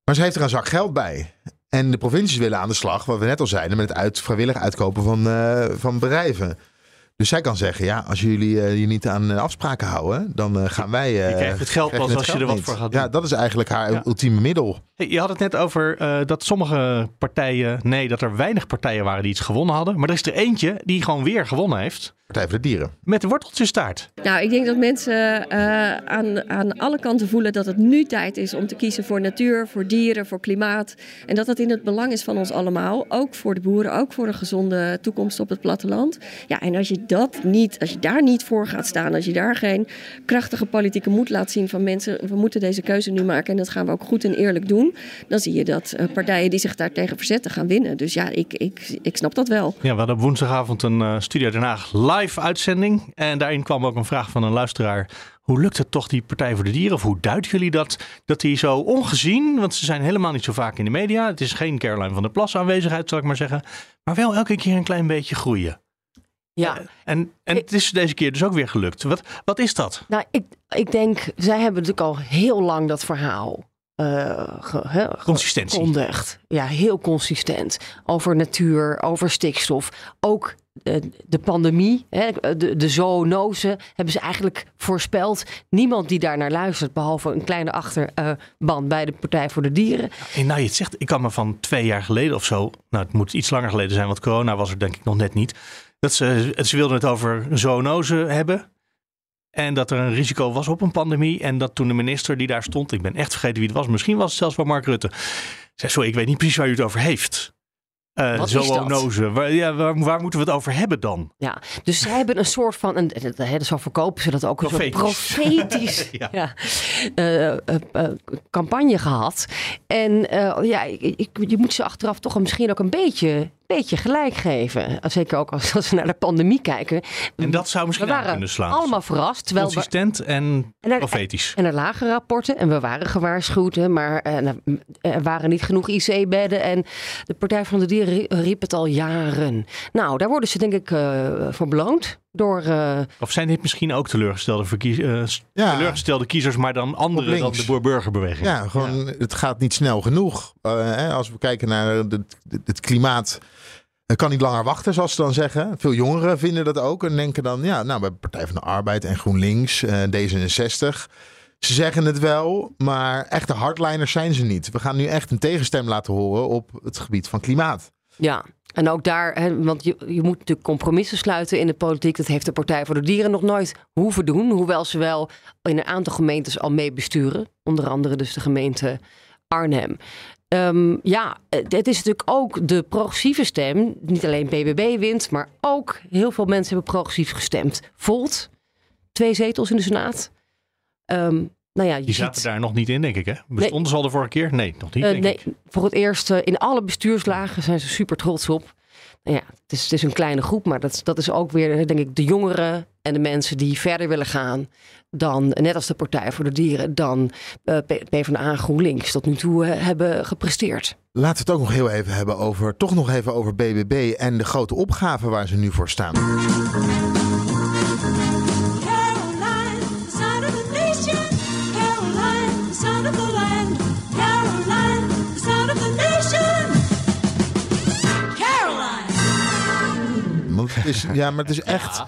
Maar ze heeft er een zak geld bij. En de provincies willen aan de slag, wat we net al zeiden, met het uit, vrijwillig uitkopen van, eh, van bedrijven. Dus zij kan zeggen, ja, als jullie eh, je niet aan eh, afspraken houden, dan eh, gaan wij... eh, je krijgt het geld pas het als je er wat voor gaat doen. Ja, dat is eigenlijk haar Ja. ultieme middel. Hey, je had het net over eh, dat sommige partijen, nee, dat er weinig partijen waren die iets gewonnen hadden. Maar er is er eentje die gewoon weer gewonnen heeft. Partij voor de Dieren. Met de worteltjestaart. Nou, ik denk dat mensen eh, aan, aan alle kanten voelen dat het nu tijd is om te kiezen voor natuur, voor dieren, voor klimaat. En dat dat in het belang is van ons allemaal. Ook voor de boeren, ook voor een gezonde toekomst op het platteland. Ja, en als je dat niet, als je daar niet voor gaat staan, als je daar geen krachtige politieke moed laat zien van mensen, we moeten deze keuze nu maken en dat gaan we ook goed en eerlijk doen. Dan zie je dat eh, partijen die zich daartegen verzetten gaan winnen. Dus ja, ik, ik, ik snap dat wel. Ja, we hadden woensdagavond een eh, Studio Den Haag live uitzending. En daarin kwam ook een vraag van een luisteraar. Hoe lukt het toch die Partij voor de Dieren? Of hoe duiden jullie dat? Dat die zo ongezien, want ze zijn helemaal niet zo vaak in de media. Het is geen Caroline van der Plas aanwezigheid, zal ik maar zeggen. Maar wel elke keer een klein beetje groeien. Ja, En, en het is deze keer dus ook weer gelukt. Wat, wat is dat? nou, ik, ik denk, zij hebben natuurlijk al heel lang dat verhaal eh ge- hè, Consistentie. gekondigd. Ja, heel consistent. Over natuur, over stikstof. Ook eh, de pandemie, hè, de, de zoonose, hebben ze eigenlijk voorspeld. Niemand die daar naar luistert, behalve een kleine achterban bij de Partij voor de Dieren. En nou je het zegt, ik kan me van twee jaar geleden of zo, nou het moet iets langer geleden zijn, want corona was er denk ik nog net niet. Dat ze, ze wilden het over zoonose hebben. En dat er een risico was op een pandemie. En dat toen de minister die daar stond, ik ben echt vergeten wie het was, misschien was het zelfs wel Mark Rutte, zei: Sorry, ik weet niet precies waar u het over heeft. Wat zo is dat? onnoze. Waar, ja, waar, waar moeten we het over hebben dan? Ja, dus zij hebben een soort van, een, hè, zo verkopen ze dat ook, een soort Profetisch. ja. eh, eh, campagne gehad. En ja, ik, ik- je moet ze achteraf toch misschien ook een beetje, beetje gelijk geven. Zeker ook als, als we naar de pandemie kijken. En dat zou misschien we waren kunnen slaan. allemaal verrast. Terwijl we- Consistent en, En er- profetisch. En er lagen rapporten en we waren gewaarschuwd, hè, maar eh, er waren niet genoeg IC-bedden. En de Partij van de Dieren rie- riep het al jaren. Nou, daar worden ze denk ik eh, voor beloond door... eh, Of zijn dit misschien ook teleurgestelde, verkies- Ja. teleurgestelde kiezers, maar dan andere dan de boer-burgerbeweging? Ja, gewoon, het gaat niet snel genoeg. Hè, als we kijken naar het klimaat. Kan niet langer wachten, zoals ze dan zeggen. Veel jongeren vinden dat ook. En denken dan, ja, nou, bij Partij van de Arbeid en GroenLinks, eh, D66. Ze zeggen het wel, maar echte hardliners zijn ze niet. We gaan nu echt een tegenstem laten horen op het gebied van klimaat. Ja, en ook daar, hè, want je, je moet natuurlijk compromissen sluiten in de politiek. Dat heeft de Partij voor de Dieren nog nooit hoeven doen. Hoewel ze wel in een aantal gemeentes al mee besturen. Onder andere dus de gemeente Arnhem. Ehm, ja, het is natuurlijk ook de progressieve stem. Niet alleen BBB wint, maar ook heel veel mensen hebben progressief gestemd. Volt, twee zetels in de Senaat. Ehm, nou ja, je Die ziet- zaten daar nog niet in, denk ik. Hè? Bestonden ze al de vorige keer? Nee, nog niet. eh, denk nee, ik. voor het eerst eh, in alle bestuurslagen zijn ze super trots op. Ja, het is, het is een kleine groep, maar dat, dat is ook weer, denk ik, de jongeren en de mensen die verder willen gaan dan, net als de Partij voor de Dieren, dan P- PvdA en GroenLinks tot nu toe eh, hebben gepresteerd. Laten we het ook nog heel even hebben over, toch nog even over BBB en de grote opgave waar ze nu voor staan. Is, ja, maar het is echt.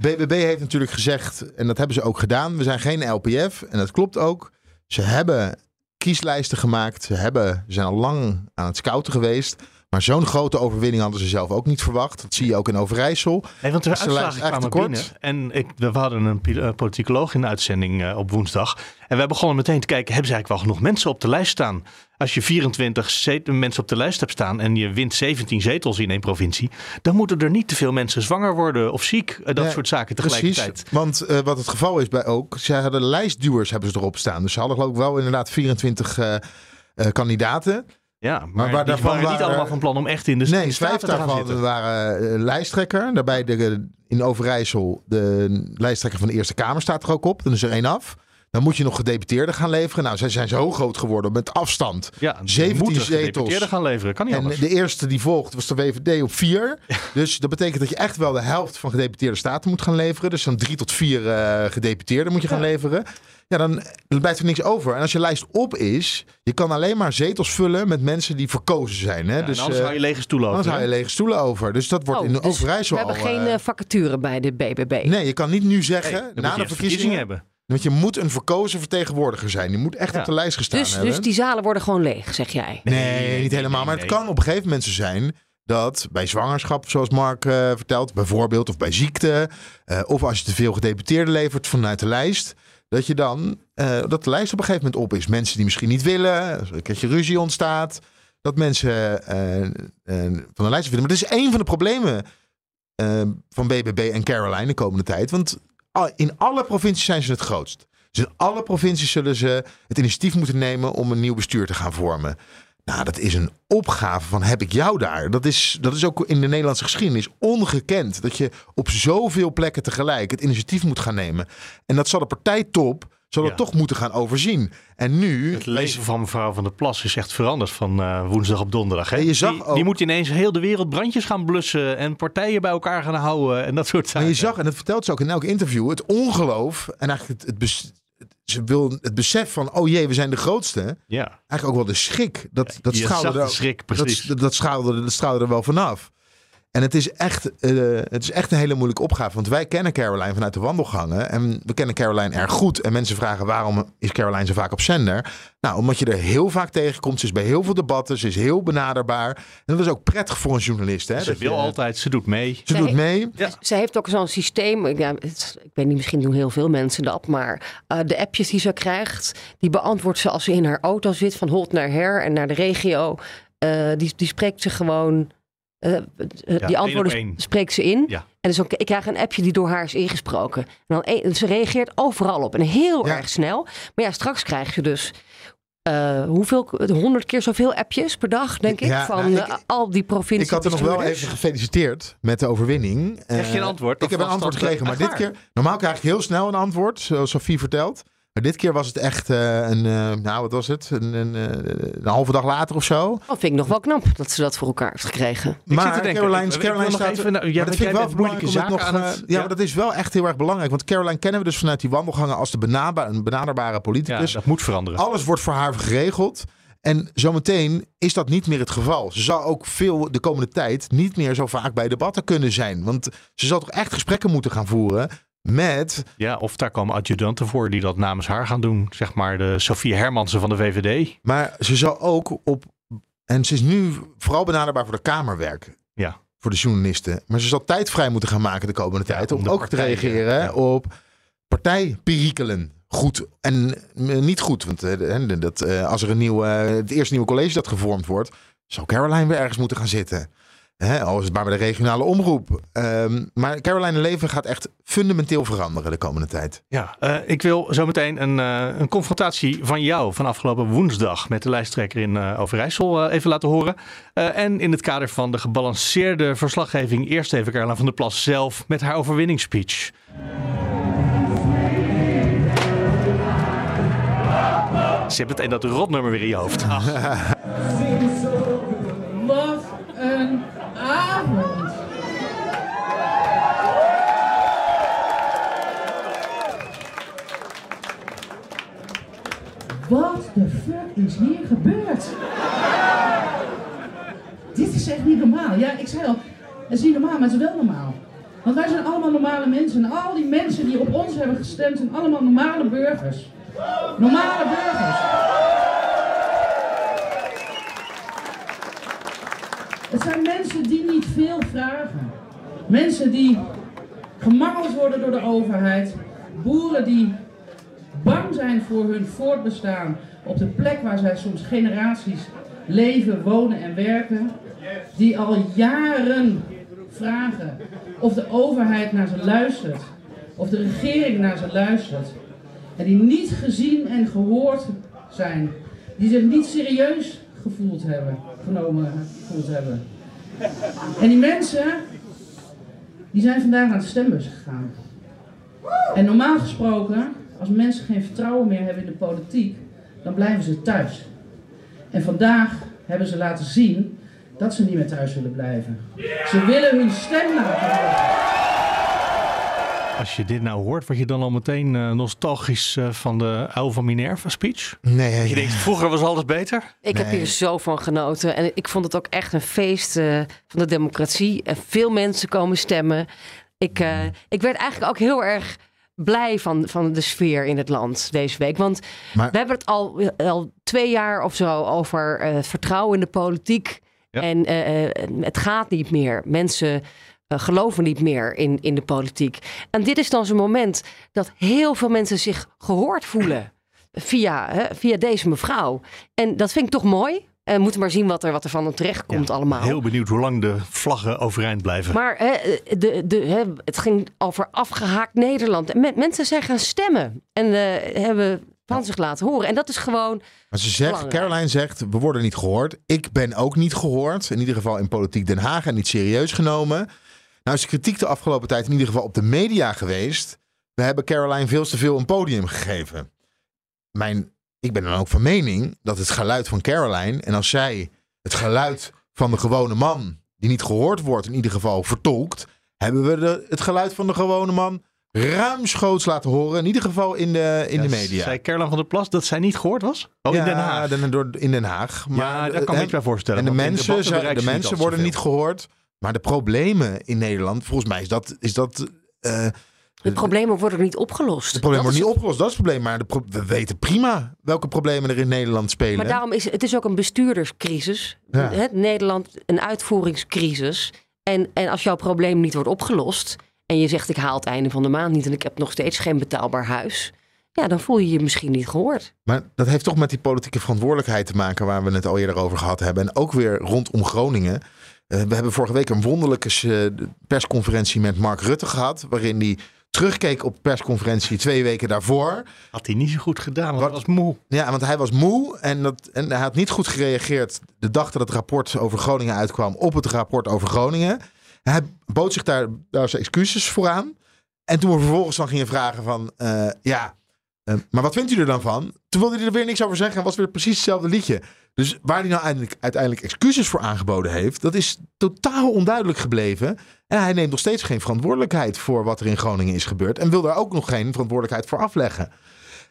BBB heeft natuurlijk gezegd, en dat hebben ze ook gedaan. We zijn geen LPF. En dat klopt ook. Ze hebben kieslijsten gemaakt. Ze hebben, ze zijn al lang aan het scouten geweest. Maar zo'n grote overwinning hadden ze zelf ook niet verwacht. Dat zie je ook in Overijssel. Nee, want de uitslagen kwamen binnen. En ik, we hadden een eh, politicoloog in de uitzending eh, op woensdag. En wij begonnen meteen te kijken, hebben ze eigenlijk wel genoeg mensen op de lijst staan? Als je 24 zet- mensen op de lijst hebt staan en je wint 17 zetels in één provincie, dan moeten er niet te veel mensen zwanger worden of ziek. eh, dat soort zaken Precies, tegelijkertijd. want eh, wat het geval is bij ook, ze hadden lijstduwers hebben ze erop staan. Dus ze hadden geloof ik wel inderdaad 24 eh, eh, kandidaten. Ja, maar, die daarvan waren niet allemaal van plan om echt in de, Nee, de vijf te gaan daarvan waren eh, lijsttrekker. Daarbij de, in Overijssel, de lijsttrekker van de Eerste Kamer staat er ook op. Dan is er één af. Dan moet je nog gedeputeerden gaan leveren. Nou, zij zijn zo groot geworden met afstand. Ja, 17 moeten zetels. gedeputeerden gaan leveren. Kan niet En anders. de eerste die volgt was de VVD op vier. Dus dat betekent dat je echt wel de helft van gedeputeerde staten moet gaan leveren. Dus dan drie tot vier eh, gedeputeerden moet je gaan leveren. Ja, dan, blijft er niks over. En als je lijst op is, je kan alleen maar zetels vullen met mensen die verkozen zijn. Hè? Ja, en dus, anders eh, hou je lege stoelen over. Anders hou je lege stoelen over. Dus dat wordt Oh, in de dus Overijssel we hebben al, geen eh, eh, vacature bij de BBB. Nee, je kan niet nu zeggen, na de verkiezingen... hebben. Want je moet een verkozen vertegenwoordiger zijn. Die moet echt Ja. op de lijst gestaan Dus, hebben. dus die zalen worden gewoon leeg, zeg jij. Nee, niet helemaal. Maar het kan op een gegeven moment zo zijn dat bij zwangerschap, zoals Mark eh, vertelt, bijvoorbeeld, of bij ziekte, eh, of als je te veel gedeputeerden levert vanuit de lijst, dat je dan eh, dat de lijst op een gegeven moment op is. Mensen die misschien niet willen, als er een ruzie ontstaat, dat mensen eh, eh, van de lijst vinden. Maar dat is één van de problemen van BBB en Caroline de komende tijd. Want in alle provincies zijn ze het grootst. Dus in alle provincies zullen ze het initiatief moeten nemen om een nieuw bestuur te gaan vormen. Nou, dat is een opgave van heb ik jou daar. Dat is, dat is ook in de Nederlandse geschiedenis ongekend. Dat je op zoveel plekken tegelijk het initiatief moet gaan nemen. En dat zal de partijtop zal dat Ja. toch moeten gaan overzien. En nu... Het leven van mevrouw Van der Plas is echt veranderd van eh, woensdag op donderdag. Hè? Je zag die, ook- die moet ineens heel de wereld brandjes gaan blussen en partijen bij elkaar gaan houden en dat soort Maar zaken. je zag, en dat vertelt ze ook in elk interview, het ongeloof en eigenlijk het, het- ze wil het besef van, oh jee, we zijn de grootste. Ja. Eigenlijk ook wel de schrik. Dat, dat straalde er, schrik, dat, precies. dat, dat straalde, dat straalde er wel vanaf. En het is, echt, eh, het is echt een hele moeilijke opgave. Want wij kennen Caroline vanuit de wandelgangen. En we kennen Caroline erg goed. En mensen vragen waarom is Caroline zo vaak op zender? Nou, omdat je er heel vaak tegenkomt. Ze is bij heel veel debatten. Ze is heel benaderbaar. En dat is ook prettig voor een journalist. Hè? Ze Dat wil je- altijd, ze doet mee. Ze doet mee. Ze heeft ook zo'n systeem. Ik- Ja, het- ik weet niet, misschien doen heel veel mensen dat. Maar eh, de appjes die ze krijgt, die beantwoordt ze als ze in haar auto zit. Van Holt naar Her en naar de regio. Eh, die, die spreekt ze gewoon. Eh, eh, die antwoorden spreekt ze in. Ja. En dus ook, ik krijg een appje die door haar is ingesproken. En dan, e- ze reageert overal op. En heel erg snel. Maar ja, straks krijg je dus. eh, hoeveel, honderd keer zoveel appjes per dag, denk ik, Ja, van nou, ik- al die provincies. Ik had er nog wel even gefeliciteerd met de overwinning. Krijg je een Eh, antwoord? Ik heb een antwoord gekregen, maar dit waar? keer... Normaal krijg ik heel snel een antwoord, zoals Sofie vertelt. Maar dit keer was het echt eh, een, eh, nou wat was het, een, een, eh, een halve dag later of zo. Dat vind ik nog wel knap dat ze dat voor elkaar heeft gekregen. maar Caroline, ik- ik Caroline wil nog staat... even- nou, ja, maar dat vind ik wel moeilijke nog... aan het- ja, ja. maar dat is wel echt heel erg belangrijk. Want Caroline kennen we dus vanuit die wandelgangen als de benaderba- een benaderbare politicus. Ja, dat moet veranderen. Alles wordt voor haar geregeld. En zometeen is dat niet meer het geval. Ze zal ook veel de komende tijd niet meer zo vaak bij debatten kunnen zijn. Want ze zal toch echt gesprekken moeten gaan voeren met... Ja, of daar komen adjudanten voor die dat namens haar gaan doen. Zeg maar de Sofie Hermansen van de VVD. Maar ze zal ook op... En ze is nu vooral benaderbaar voor de Kamerwerk. Ja. Voor de journalisten. Maar ze zal tijd vrij moeten gaan maken de komende tijd. Om, ook te reageren ja. op partijperikelen. Goed en eh, niet goed. Want eh, dat, eh, als er een nieuw, het eerste nieuwe college dat gevormd wordt... zou Caroline weer ergens moeten gaan zitten. Hè, al is het maar bij de regionale omroep. Ehm, maar Caroline leven gaat echt fundamenteel veranderen de komende tijd. Ja, eh, ik wil zometeen een, eh, een confrontatie van jou van afgelopen woensdag met de lijsttrekker in eh, Overijssel even laten horen. En in het kader van de gebalanceerde verslaggeving eerst even Caroline van der Plas zelf met haar overwinningsspeech. Ze hebt meteen dat rotnummer weer in je hoofd. Ach. Wat een avond. Wat de fuck is hier gebeurd? Dit is echt niet Ja, ik zei al, het is niet normaal, maar het is wel normaal. Want wij zijn allemaal normale mensen. En al die mensen die op ons hebben gestemd zijn allemaal normale burgers. Normale burgers. Het zijn mensen die niet veel vragen. Mensen die gemangeld worden door de overheid. Boeren die bang zijn voor hun voortbestaan op de plek waar zij soms generaties leven, wonen en werken. Die al jaren vragen of de overheid naar ze luistert. Of de regering naar ze luistert. En die niet gezien en gehoord zijn. Die zich niet serieus gevoeld hebben, genomen gevoeld hebben. En die mensen, die zijn vandaag naar de stembus gegaan. En normaal gesproken, als mensen geen vertrouwen meer hebben in de politiek, dan blijven ze thuis. En vandaag hebben ze laten zien dat ze niet meer thuis willen blijven. Ze willen hun stem laten horen. Als je dit nou hoort, word je dan al meteen eh, nostalgisch eh, van de uil van Minerva speech? Nee. Je denkt, vroeger was alles beter? Ik heb hier zo van genoten. En ik vond het ook echt een feest eh, van de democratie. En veel mensen komen stemmen. Ik, eh, ik werd eigenlijk ook heel erg blij van, van de sfeer in het land deze week. Want Maar- we hebben het al, al twee jaar of zo over eh, het vertrouwen in de politiek. En eh, eh, het gaat niet meer. Mensen eh, geloven niet meer in, in de politiek. En dit is dan zo'n moment dat heel veel mensen zich gehoord voelen via, hè, via deze mevrouw. En dat vind ik toch mooi. En we moeten maar zien wat er, wat er van terecht komt allemaal. Heel benieuwd hoe lang de vlaggen overeind blijven. Maar hè, de, de, hè, het ging over afgehaakt Nederland. En me- mensen zijn gaan stemmen en hebben van zich laten horen. En dat is gewoon. Maar ze zegt, Belangrijk. Caroline zegt, we worden niet gehoord. Ik ben ook niet gehoord. In ieder geval in politiek Den Haag en niet serieus genomen. Nou is de kritiek de afgelopen tijd in ieder geval op de media geweest. We hebben Caroline veel te veel een podium gegeven. Mijn, ik ben dan ook van mening dat het geluid van Caroline... en als zij het geluid van de gewone man... die niet gehoord wordt in ieder geval vertolkt... hebben we de, het geluid van de gewone man ruimschoots laten horen. In ieder geval in de, in de media. Zei Caroline van der Plas dat zij niet gehoord was? Oh, in Den Haag. Den, in Den Haag. Maar, Ja, daar kan ik me bij voorstellen, En de mensen, de niet mensen worden niet gehoord. Maar de problemen in Nederland, volgens mij is dat. Is dat eh, De problemen worden niet opgelost. de problemen Dat worden niet opgelost, dat is het probleem. Maar de pro- we weten prima welke problemen er in Nederland spelen. Maar daarom is het is ook een bestuurderscrisis. Ja. Het Nederland een uitvoeringscrisis. En, en als jouw probleem niet wordt opgelost en je zegt ik haal het einde van de maand niet en ik heb nog steeds geen betaalbaar huis, ja, dan voel je je misschien niet gehoord. Maar dat heeft toch met die politieke verantwoordelijkheid te maken waar we het al eerder over gehad hebben. En ook weer rondom Groningen. Eh, we hebben vorige week een wonderlijke eh, persconferentie met Mark Rutte gehad. Waarin hij terugkeek op de persconferentie twee weken daarvoor. Had hij niet zo goed gedaan, want hij was moe. Ja, want hij was moe en, dat, en hij had niet goed gereageerd de dag dat het rapport over Groningen uitkwam op het rapport over Groningen. Hij bood zich daar, daar zijn excuses voor aan. En toen we vervolgens dan gingen vragen van, eh, ja, eh, maar wat vindt u er dan van? Toen wilde hij er weer niks over zeggen en was weer precies hetzelfde liedje. Dus waar hij nou uiteindelijk, uiteindelijk excuses voor aangeboden heeft, dat is totaal onduidelijk gebleven. En hij neemt nog steeds geen verantwoordelijkheid voor wat er in Groningen is gebeurd. En wil daar ook nog geen verantwoordelijkheid voor afleggen.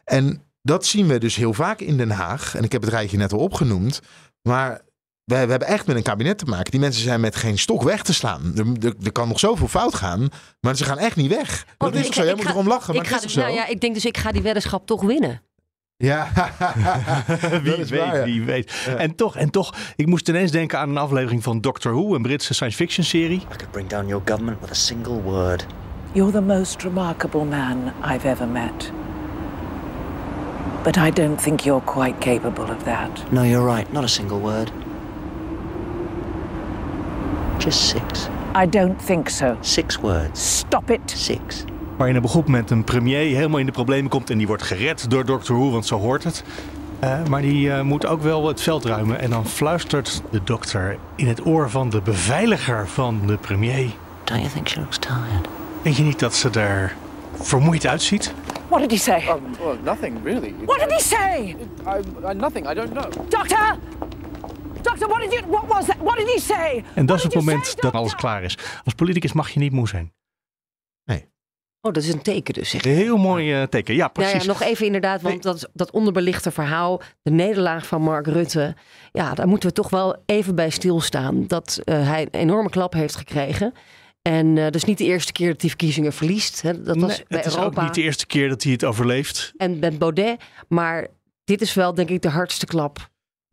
En dat zien we dus heel vaak in Den Haag. En ik heb het rijtje net al opgenoemd. Maar we, we hebben echt met een kabinet te maken. Die mensen zijn met geen stok weg te slaan. Er, er, er kan nog zoveel fout gaan. Maar ze gaan echt niet weg. dat is ik zo? Jij ik moet ga- erom lachen. Maar ik ga, is toch zo? nou ja, ik denk dus ik ga die weddenschap toch winnen. Ja, wie weet, waar, ja. wie weet. En toch, en toch, ik moest ineens denken aan een aflevering van Doctor Who, een Britse science fiction serie. Bring down your government with a single word. You're the most remarkable man I've ever met. But I don't think you're quite capable of that. No, you're right. Not a single word. Just six. I don't think so. Six words. Stop it. Six. Waarin een begroep met een premier helemaal in de problemen komt en die wordt gered door Doctor Who, want zo hoort het. Eh, maar die eh, moet ook wel het veld ruimen. En dan fluistert de dokter in het oor van de beveiliger van de premier. Don't you think she looks tired? Denk je niet dat ze er vermoeid uitziet? What did he say? well, nothing really. What did he say? I, I, nothing. I don't know. Doctor! Doctor, what did you what was that? What did he say? En dat is het moment dat alles klaar is. Als politicus mag je niet moe zijn. Oh, dat is een teken dus. Zeg. Een heel mooi eh, teken. Ja, precies. Nou ja, nog even inderdaad, want dat, dat onderbelichte verhaal, de nederlaag van Mark Rutte, ja, daar moeten we toch wel even bij stilstaan. Dat eh, hij een enorme klap heeft gekregen. En eh dat is niet de eerste keer dat hij verkiezingen verliest. Hè. Dat was Nee, bij het is Europa ook niet de eerste keer dat hij het overleeft. en met Baudet. Maar dit is wel, denk ik, de hardste klap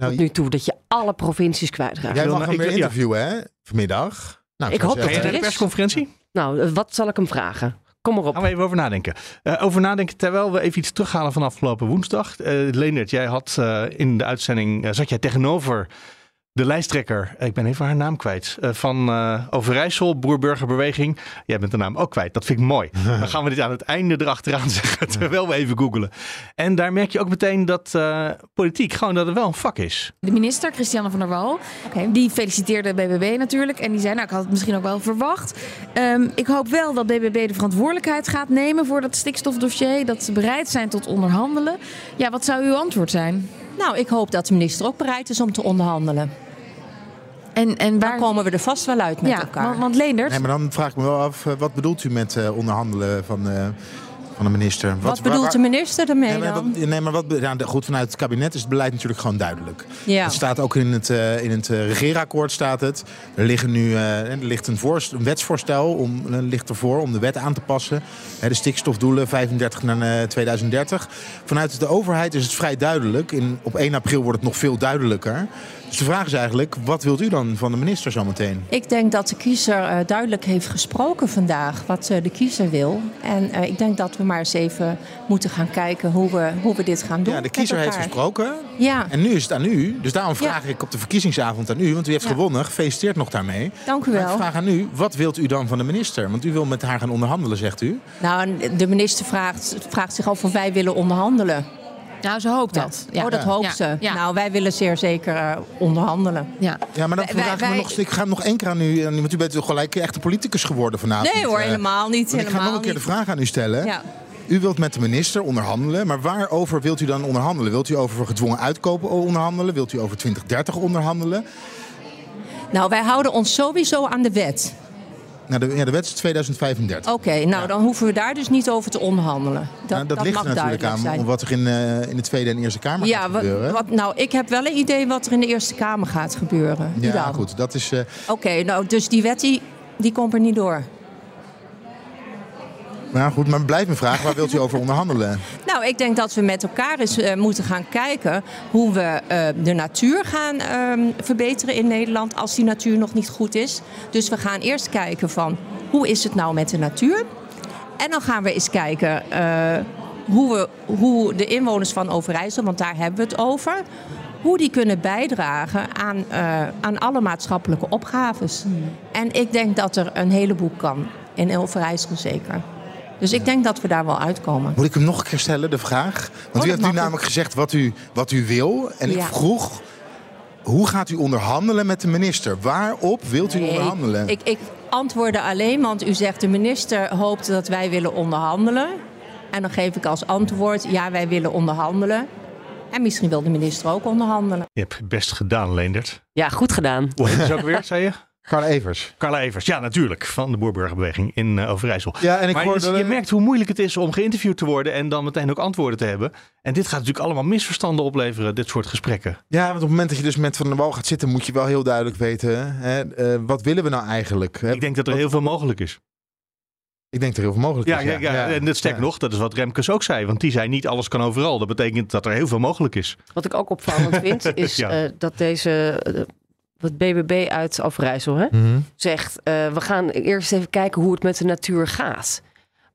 tot nu toe. Dat je alle provincies kwijtraakt. Jij mag hem weer interviewen, hè? Vanmiddag. Nou, Ik hoop dat zeggen- er is. persconferentie? Nou, eh, wat zal ik hem vragen? Kom maar op. Gaan we even over nadenken. Eh, over nadenken terwijl we even iets terughalen van afgelopen woensdag. Eh Leendert, jij had eh, in de uitzending, zat jij tegenover de lijsttrekker, ik ben even haar naam kwijt, eh, van eh, Overijssel, Boerburgerbeweging. Jij bent de naam ook kwijt, dat vind ik mooi. Dan gaan we dit aan het einde erachteraan zeggen, terwijl we even googelen. En daar merk je ook meteen dat eh, politiek gewoon dat het wel een vak is. De minister, Christiane van der Wal, die feliciteerde BBB natuurlijk. En die zei, nou, ik had het misschien ook wel verwacht. Ehm, ik hoop wel dat BBB de verantwoordelijkheid gaat nemen voor dat stikstofdossier. Dat ze bereid zijn tot onderhandelen. Ja, wat zou uw antwoord zijn? Nou, ik hoop dat de minister ook bereid is om te onderhandelen. En, en waar... Dan komen we er vast wel uit met Ja, elkaar. want, want Leendert... Nee, maar dan vraag ik me wel af, eh, wat bedoelt u met eh, onderhandelen van, eh, van de minister? Wat, bedoelt de minister ermee Nee, maar, dan? wat, nee, maar wat, goed, vanuit het kabinet is het beleid natuurlijk gewoon duidelijk. Ja. Het staat ook in het, eh, in het eh, regeerakkoord staat het. Er, liggen nu, eh, er ligt een, voorst- een wetsvoorstel om, ligt ervoor om de wet aan te passen. Hè, de stikstofdoelen 35 naar eh, 2030. Vanuit de overheid is het vrij duidelijk. In, op 1 april wordt het nog veel duidelijker. Dus de vraag is eigenlijk, wat wilt u dan van de minister zometeen? Ik denk dat de kiezer eh, duidelijk heeft gesproken vandaag wat eh, de kiezer wil. En eh, ik denk dat we maar eens even moeten gaan kijken hoe we, hoe we dit gaan doen. Ja, de kiezer heeft gesproken. Ja, En nu is het aan u. Dus daarom vraag ik op de verkiezingsavond aan u. Want u heeft Ja. gewonnen. Gefeliciteerd nog daarmee. dank u Maar wel. ik vraag aan u, wat wilt u dan van de minister? Want u wil met haar gaan onderhandelen, zegt u. Nou, de minister vraagt, vraagt zich af of wij willen onderhandelen. Nou, ze hoopt dat. Ja. Oh, dat Ja. hoopt Ja. ze. Ja. Nou, wij willen zeer zeker eh, onderhandelen. Ja. Ja, maar dan Wij- vraag ik me nog, ik ga nog één keer aan u, u, want u bent toch gelijk echte politicus geworden vanavond. Nee hoor, eh. helemaal niet. Want ik ga nog een keer de vraag aan u stellen. Ja. U wilt met de minister onderhandelen, maar waarover wilt u dan onderhandelen? Wilt u over gedwongen uitkopen onderhandelen? Wilt u over 2030 onderhandelen? Nou, wij houden ons sowieso aan de wet. Nou, de, ja, de wet is 2035. Oké, nou dan hoeven we daar dus niet over te onderhandelen. Dat, Nou, dat, ligt mag er natuurlijk aan zijn. wat er in, eh, in de Tweede en Eerste Kamer ja, gaat gebeuren. wat, nou, ik heb wel een idee wat er in de Eerste Kamer gaat gebeuren. Ja, dan? goed. Dat is, eh, Oké, nou, dus die wet die, die komt er niet door. Nou goed, maar blijf me vragen, waar wilt u over onderhandelen? Nou, ik denk dat we met elkaar eens eh, moeten gaan kijken hoe we eh, de natuur gaan ehm, verbeteren in Nederland als die natuur nog niet goed is. Dus we gaan eerst kijken van hoe is het nou met de natuur? En dan gaan we eens kijken eh, hoe, we, hoe de inwoners van Overijssel, want daar hebben we het over, hoe die kunnen bijdragen aan, eh, aan alle maatschappelijke opgaves. En ik denk dat er een heleboel kan, in Overijssel zeker. Dus ik denk dat we daar wel uitkomen. Moet ik hem nog een keer stellen, de vraag? Want dat u heeft nu namelijk gezegd wat u, wat u wil. En ik vroeg, hoe gaat u onderhandelen met de minister? Waarop wilt u Nee, onderhandelen? Ik, ik antwoordde alleen, want u zegt de minister hoopt dat wij willen onderhandelen. En dan geef ik als antwoord, ja, wij willen onderhandelen. En misschien wil de minister ook onderhandelen. Je hebt het best gedaan, Leendert. Ja, goed gedaan. Hoe heet ze ook weer, zei je? Carla Evers. Carla Evers, ja natuurlijk, van de Boerburgerbeweging in eh, Overijssel. Ja, en ik maar hoorde- je, je merkt hoe moeilijk het is om geïnterviewd te worden en dan meteen ook antwoorden te hebben. En dit gaat natuurlijk allemaal misverstanden opleveren, dit soort gesprekken. Ja, want op het moment dat je dus met Van der Wal gaat zitten, moet je wel heel duidelijk weten, hè, eh, wat willen we nou eigenlijk? Hè? Ik denk dat er heel veel mogelijk is. Ik denk dat er heel veel mogelijk Ja, is. ja, ja, en dat sterk Ja. nog, dat is wat Remkes ook zei. Want die zei niet alles kan overal. Dat betekent dat er heel veel mogelijk is. Wat ik ook opvallend vind, is Ja. eh, dat deze, wat BBB uit Overijssel hè, Mhm. zegt, eh, we gaan eerst even kijken hoe het met de natuur gaat.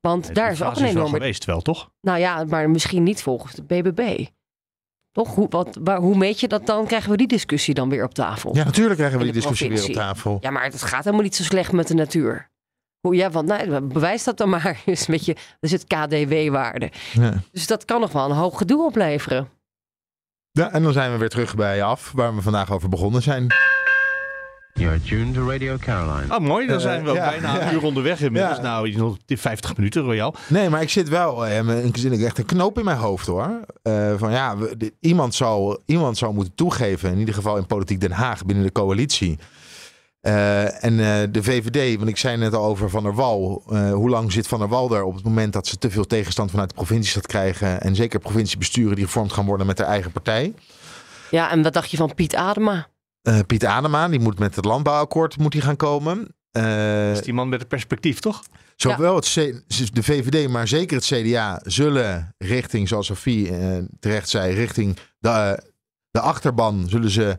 Want daar is ook een is wel enorme... geweest wel, toch? Nou ja, maar misschien niet volgens de BBB. Toch? Hoe, wat, waar, hoe meet je dat dan? Krijgen we die discussie dan weer op tafel? Ja, natuurlijk krijgen we die discussie weer op tafel. Ja, maar het gaat helemaal niet zo slecht met de natuur. Hoe, ja, want nou, bewijs dat dan maar. Is een beetje, er zit KDW-waarde. Ja. Dus dat kan nog wel een hoog gedoe opleveren. Ja, en dan zijn we weer terug bij af, waar we vandaag over begonnen zijn. You're tuned to Radio Caroline. Oh, mooi. Dan Eh, zijn we bijna ja. een uur onderweg inmiddels. Ja. Nou, nog 50 minuten, Royal. Nee, maar ik zit wel eh, ik echt een knoop in mijn hoofd hoor. Eh, van ja, we- dit- iemand, zou, iemand zou moeten toegeven, in ieder geval in Politiek Den Haag, binnen de coalitie. Eh, en eh, de VVD, want ik zei net al over Van der Wal. eh, hoe lang zit Van der Wal daar op het moment dat ze te veel tegenstand vanuit de provincie gaat krijgen? En zeker provinciebesturen die gevormd gaan worden met haar eigen partij. Ja, en wat dacht je van Piet Adema? Eh, Piet Adema, die moet met het landbouwakkoord moet die gaan komen. Eh, is die man met het perspectief, toch? Zowel het C- de VVD, maar zeker het CDA zullen richting, zoals Sofie eh, terecht zei, richting de, de achterban zullen ze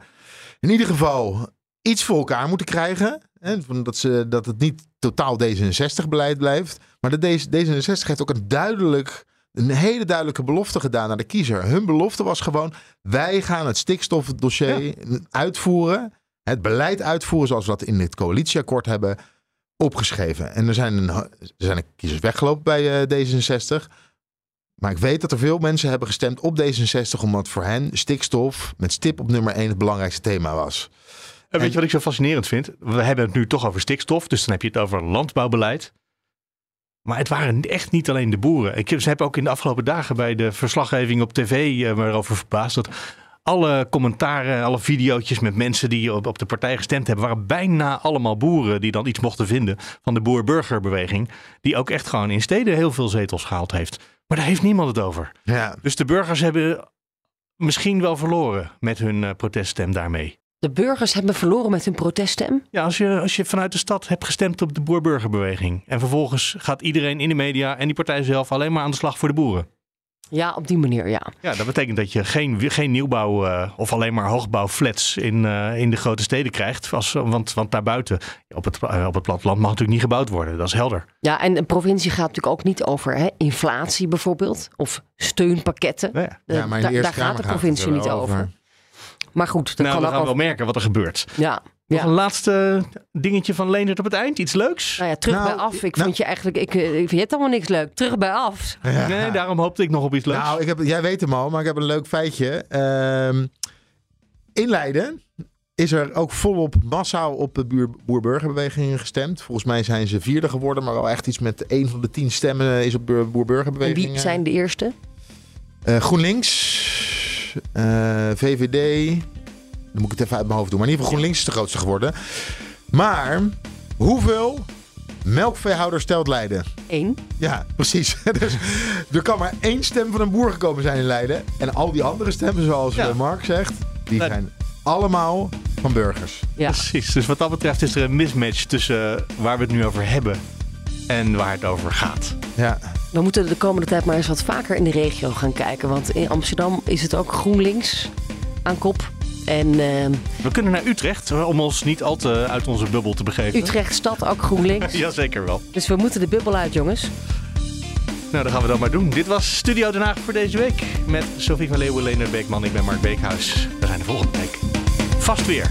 in ieder geval iets voor elkaar moeten krijgen. Hè, dat, ze, dat het niet totaal D66-beleid blijft. Maar de D- D66 heeft ook een duidelijk, een hele duidelijke belofte gedaan naar de kiezer. Hun belofte was gewoon, wij gaan het stikstofdossier uitvoeren. Het beleid uitvoeren zoals we dat in het coalitieakkoord hebben opgeschreven. En er zijn, een, er zijn kiezers weggelopen bij eh, D66. Maar ik weet dat er veel mensen hebben gestemd op D66 omdat voor hen stikstof met stip op nummer 1 het belangrijkste thema was. En weet je wat ik zo fascinerend vind? We hebben het nu toch over stikstof, dus dan heb je het over landbouwbeleid. Maar het waren echt niet alleen de boeren. Ik heb, ze hebben ook in de afgelopen dagen bij de verslaggeving op tv eh, me erover verbaasd. Dat alle commentaren, alle videootjes met mensen die op, op de partij gestemd hebben, waren bijna allemaal boeren die dan iets mochten vinden van de boer-burgerbeweging. Die ook echt gewoon in steden heel veel zetels gehaald heeft. Maar daar heeft niemand het over. Ja. Dus de burgers hebben misschien wel verloren met hun eh, proteststem daarmee. De burgers hebben verloren met hun proteststem. Ja, als je, als je vanuit de stad hebt gestemd op de boer-burgerbeweging. En vervolgens gaat iedereen in de media en die partij zelf alleen maar aan de slag voor de boeren. Ja, op die manier, ja. Ja, dat betekent dat je geen, geen nieuwbouw eh, of alleen maar hoogbouwflats in, eh, in de grote steden krijgt. Als, want, want daarbuiten, op het, eh, op het platteland, mag natuurlijk niet gebouwd worden. Dat is helder. Ja, en de provincie gaat natuurlijk ook niet over hè, inflatie bijvoorbeeld. Of steunpakketten. Ja, Eh, maar in de da- Eerste daar gaat de gaat het provincie niet over. over. Maar goed, dat nou, kan we ook gaan wel merken wat er gebeurt. Ja, Nog ja. een laatste dingetje van Leendert op het eind? Iets leuks? Nou ja, terug bij af. Ik vond je eigenlijk, ik, eh, ik vind het allemaal niks leuk. Terug bij af. Nee, daarom hoopte ik nog op iets leuks. Nou, ik heb, jij weet hem al, maar ik heb een leuk feitje. Ehm, in Leiden is er ook volop massaal op de boer-burgerbeweging gestemd. Volgens mij zijn ze vierde geworden, maar wel echt iets met één van de tien stemmen is op En boer-burgerbeweging. wie zijn de eerste? Eh, GroenLinks, eh, VVD. Dan moet ik het even uit mijn hoofd doen. Maar in ieder geval GroenLinks is de grootste geworden. Maar hoeveel Melkveehouder stelt Leiden. Eén. Ja, precies. dus er kan maar één stem van een boer gekomen zijn in Leiden. En al die andere stemmen, zoals Ja. eh, Mark zegt, die zijn allemaal van burgers. Precies. Dus wat dat betreft is er een mismatch tussen eh, waar we het nu over hebben en waar het over gaat. Ja. We moeten de komende tijd maar eens wat vaker in de regio gaan kijken. Want in Amsterdam is het ook GroenLinks aan kop. En eh, We kunnen naar Utrecht om ons niet al te uit onze bubbel te begeven. Utrecht stad ook GroenLinks. Jazeker wel. Dus we moeten de bubbel uit, jongens. Nou, dat gaan we dan maar doen. Dit was Studio Den Haag voor deze week. Met Sophie van Leeuwen, Lena Beekman. Ik ben Mark Beekhuis. We zijn de volgende week. Vast weer.